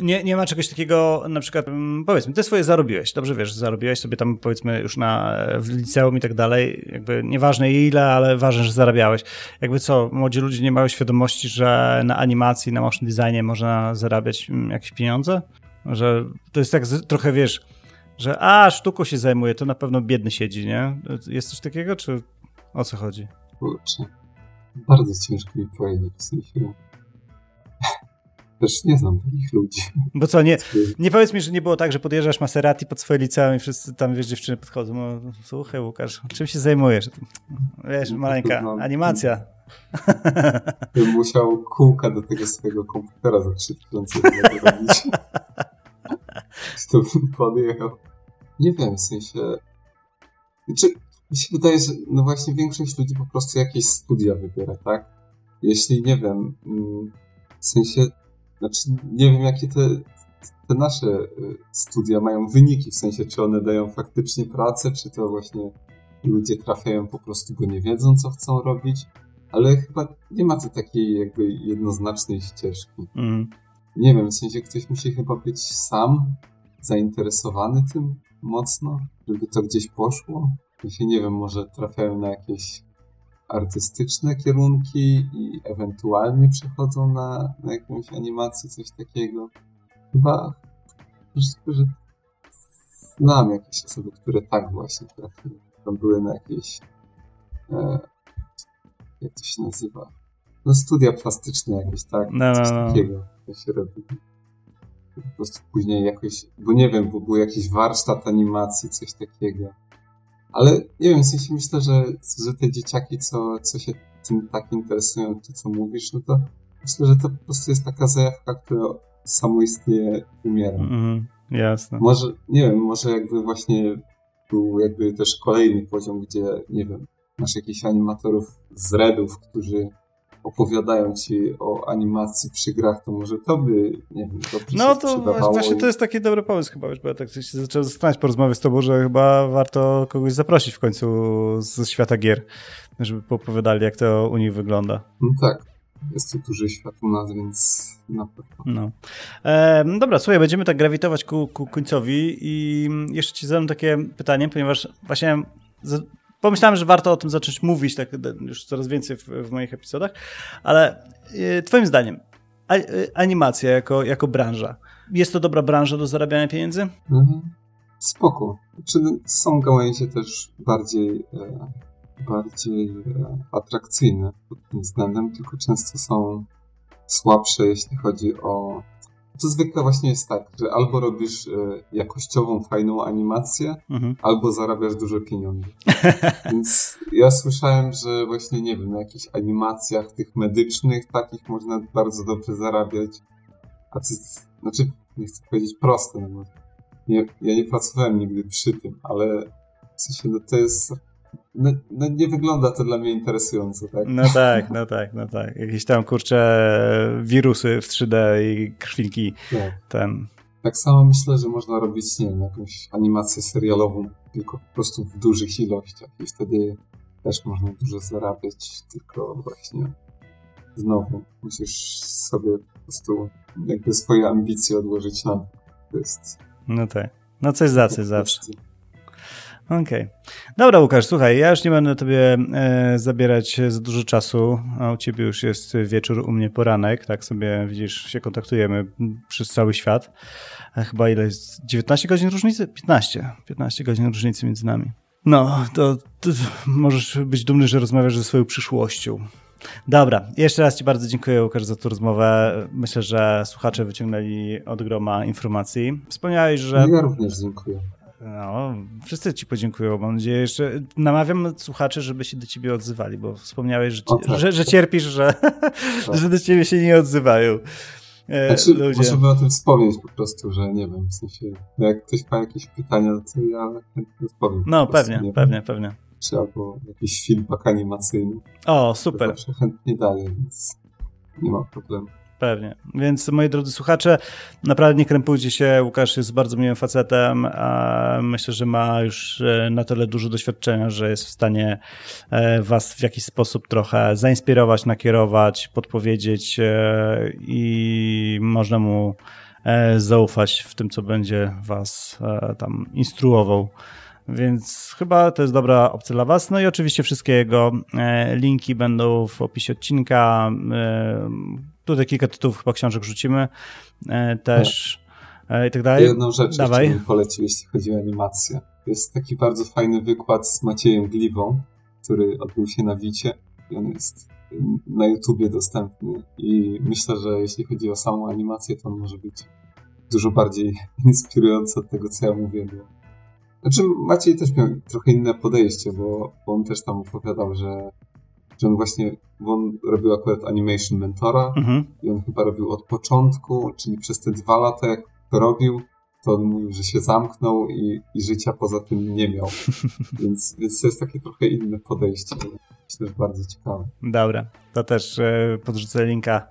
nie, nie ma czegoś takiego, na przykład, mm, powiedzmy, ty swoje zarobiłeś, dobrze wiesz, zarobiłeś sobie tam, powiedzmy, już na, w liceum i tak dalej, jakby nieważne ile, ale ważne, że zarabiałeś. Jakby co, młodzi ludzie nie mają świadomości, że na animacji, na motion designie można zarabiać mm, jakieś pieniądze? Że to jest tak trochę, wiesz, że a, sztuką się zajmuje, to na pewno biedny siedzi, nie? Jest coś takiego, czy o co chodzi? Kurczę, bardzo ciężko mi powiedzieć, w sensie też nie znam takich ludzi. Bo co, nie, nie powiedz mi, że nie było tak, że podjeżdżasz Maserati pod swoje liceum i wszyscy tam, wiesz, dziewczyny podchodzą. No, słuchaj, Łukasz, czym się zajmujesz? Wiesz, no, maleńka no, animacja. Bym musiał kółka do tego swojego komputera za 3000 robić. to bym podjechał. Nie wiem, w sensie... Znaczy, mi się wydaje, że no właśnie większość ludzi po prostu jakieś studia wybiera, tak? Jeśli, nie wiem, mm, w sensie znaczy, nie wiem, jakie te, te nasze y, studia mają wyniki, w sensie, czy one dają faktycznie pracę, czy to właśnie ludzie trafiają po prostu, bo nie wiedzą, co chcą robić, ale chyba nie ma tu takiej jakby jednoznacznej ścieżki. Mm. Nie wiem, w sensie ktoś musi chyba być sam zainteresowany tym mocno, żeby to gdzieś poszło. Ja się nie wiem, może trafiają na jakieś artystyczne kierunki i ewentualnie przechodzą na, na jakąś animację, coś takiego. Chyba, że znam jakieś osoby, które tak właśnie trafiły. Tam były na jakieś e, jak to się nazywa? No studia plastyczne jakieś, tak? No, coś no, no. takiego to się robi. Po prostu później jakoś, bo nie wiem, bo był jakiś warsztat animacji, coś takiego. Ale nie wiem, w sensie myślę, że, że te dzieciaki, co, co się tym tak interesują, to co mówisz, no to myślę, że to po prostu jest taka zajawka, która samoistnie umiera. Mm, jasne. Może, nie wiem, może jakby właśnie był jakby też kolejny poziom, gdzie, nie wiem, masz jakichś animatorów z Redów, którzy opowiadają ci o animacji przy grach, to może to by, nie wiem, to No to właśnie to jest taki dobry pomysł chyba, bo ja tak się zacząłem zastanawiać po rozmowie z tobą, że chyba warto kogoś zaprosić w końcu ze świata gier, żeby poopowiadali, jak to u nich wygląda. No tak. Jest to duży świat u nas, więc na pewno. No. E, dobra, słuchaj, będziemy tak grawitować ku, ku końcowi i jeszcze ci zadam takie pytanie, ponieważ właśnie pomyślałem, że warto o tym zacząć mówić tak już coraz więcej w, w moich epizodach, ale y, twoim zdaniem a, y, animacja jako, jako branża, jest to dobra branża do zarabiania pieniędzy? Mhm. Spoko. Czy są gałęzie też bardziej, e, bardziej e, atrakcyjne pod tym względem, tylko często są słabsze, jeśli chodzi o to zwykle właśnie jest tak, że albo robisz e, jakościową, fajną animację, mhm. albo zarabiasz duże pieniądze. <laughs> Więc ja słyszałem, że właśnie, nie wiem, na jakichś animacjach tych medycznych takich można bardzo dobrze zarabiać. A to, znaczy, nie chcę powiedzieć proste, no bo nie, ja nie pracowałem nigdy przy tym, ale w sensie, no to jest no, no, nie wygląda to dla mnie interesująco, tak? No tak, no tak, no tak. Jakieś tam kurcze wirusy w 3D i krwinki. Tak. Ten. Tak samo myślę, że można robić, nie wiem, jakąś animację serialową, tylko po prostu w dużych ilościach i wtedy też można dużo zarabiać, tylko właśnie znowu musisz sobie po prostu jakby swoje ambicje odłożyć na to jest... No tak. No coś za coś zawsze. Okej. Okay. Dobra, Łukasz, słuchaj, ja już nie będę tobie e, zabierać za dużo czasu, a u ciebie już jest wieczór, u mnie poranek, tak sobie, widzisz, się kontaktujemy przez cały świat. A chyba ile jest? 19 godzin różnicy? 15. 15 godzin różnicy między nami. No, to, to możesz być dumny, że rozmawiasz ze swoją przyszłością. Dobra, jeszcze raz Ci bardzo dziękuję, Łukasz, za tę rozmowę. Myślę, że słuchacze wyciągnęli od groma informacji. Wspomniałeś, że. Ja również dziękuję. No, wszyscy ci podziękują. Mam nadzieję, że namawiam słuchaczy, żeby się do ciebie odzywali, bo wspomniałeś, że, tak. że, że, cierpisz, że, tak. <laughs> że do ciebie się nie odzywają. E, znaczy, ludzie. Możemy o tym wspomnieć po prostu, że nie wiem, w sensie, jak ktoś ma jakieś pytania, to ja chętnie odpowiem. No, pewnie, prostu, pewnie, pewnie. Czy albo jakiś feedback animacyjny. O, super. To chętnie daję, więc nie ma problemu. Pewnie. Więc moi drodzy słuchacze, naprawdę nie krępujcie się. Łukasz jest bardzo miłym facetem. A myślę, że ma już e, na tyle dużo doświadczenia, że jest w stanie e, was w jakiś sposób trochę zainspirować, nakierować, podpowiedzieć e, i można mu zaufać w tym, co będzie was tam instruował. Więc chyba to jest dobra opcja dla Was. No i oczywiście wszystkie jego linki będą w opisie odcinka. Tutaj kilka tytułów chyba książek rzucimy e, też e, i tak dalej. Jedną rzecz Dawaj. bym polecił, jeśli chodzi o animację. Jest taki bardzo fajny wykład z Maciejem Gliwą, który odbył się na Wicie i on jest na YouTubie dostępny i myślę, że jeśli chodzi o samą animację, to on może być dużo bardziej <laughs> inspirujący od tego, co ja mówię. Znaczy Maciej też miał trochę inne podejście, bo, bo on też tam opowiadał, że, że on właśnie, bo on robił akurat Animation Mentora mhm. i on chyba robił od początku, czyli przez te dwa lata jak to robił, to on mówił, że się zamknął i, i życia poza tym nie miał. <laughs> więc, więc to jest takie trochę inne podejście. Myślę, że bardzo ciekawe. Dobra, to też e, podrzucę linka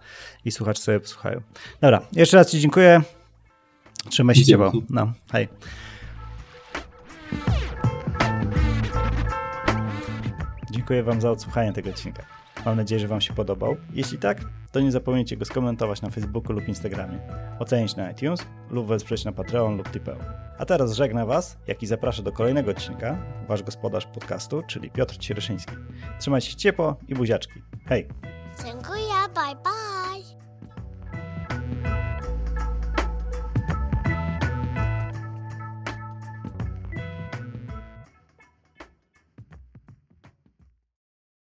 i słuchacz sobie posłuchają. Dobra, jeszcze raz Ci dziękuję. Trzymaj się ciepło. No, hej. Dziękuję Wam za odsłuchanie tego odcinka. Mam nadzieję, że Wam się podobał. Jeśli tak, to nie zapomnijcie go skomentować na Facebooku lub Instagramie, ocenić na iTunes lub wesprzeć na Patreon lub Tipeo. A teraz żegna Was, jak i zapraszam do kolejnego odcinka, Wasz gospodarz podcastu, czyli Piotr Ciereszyński. Trzymajcie się ciepło i buziaczki. Hej! Dziękuję, bye bye!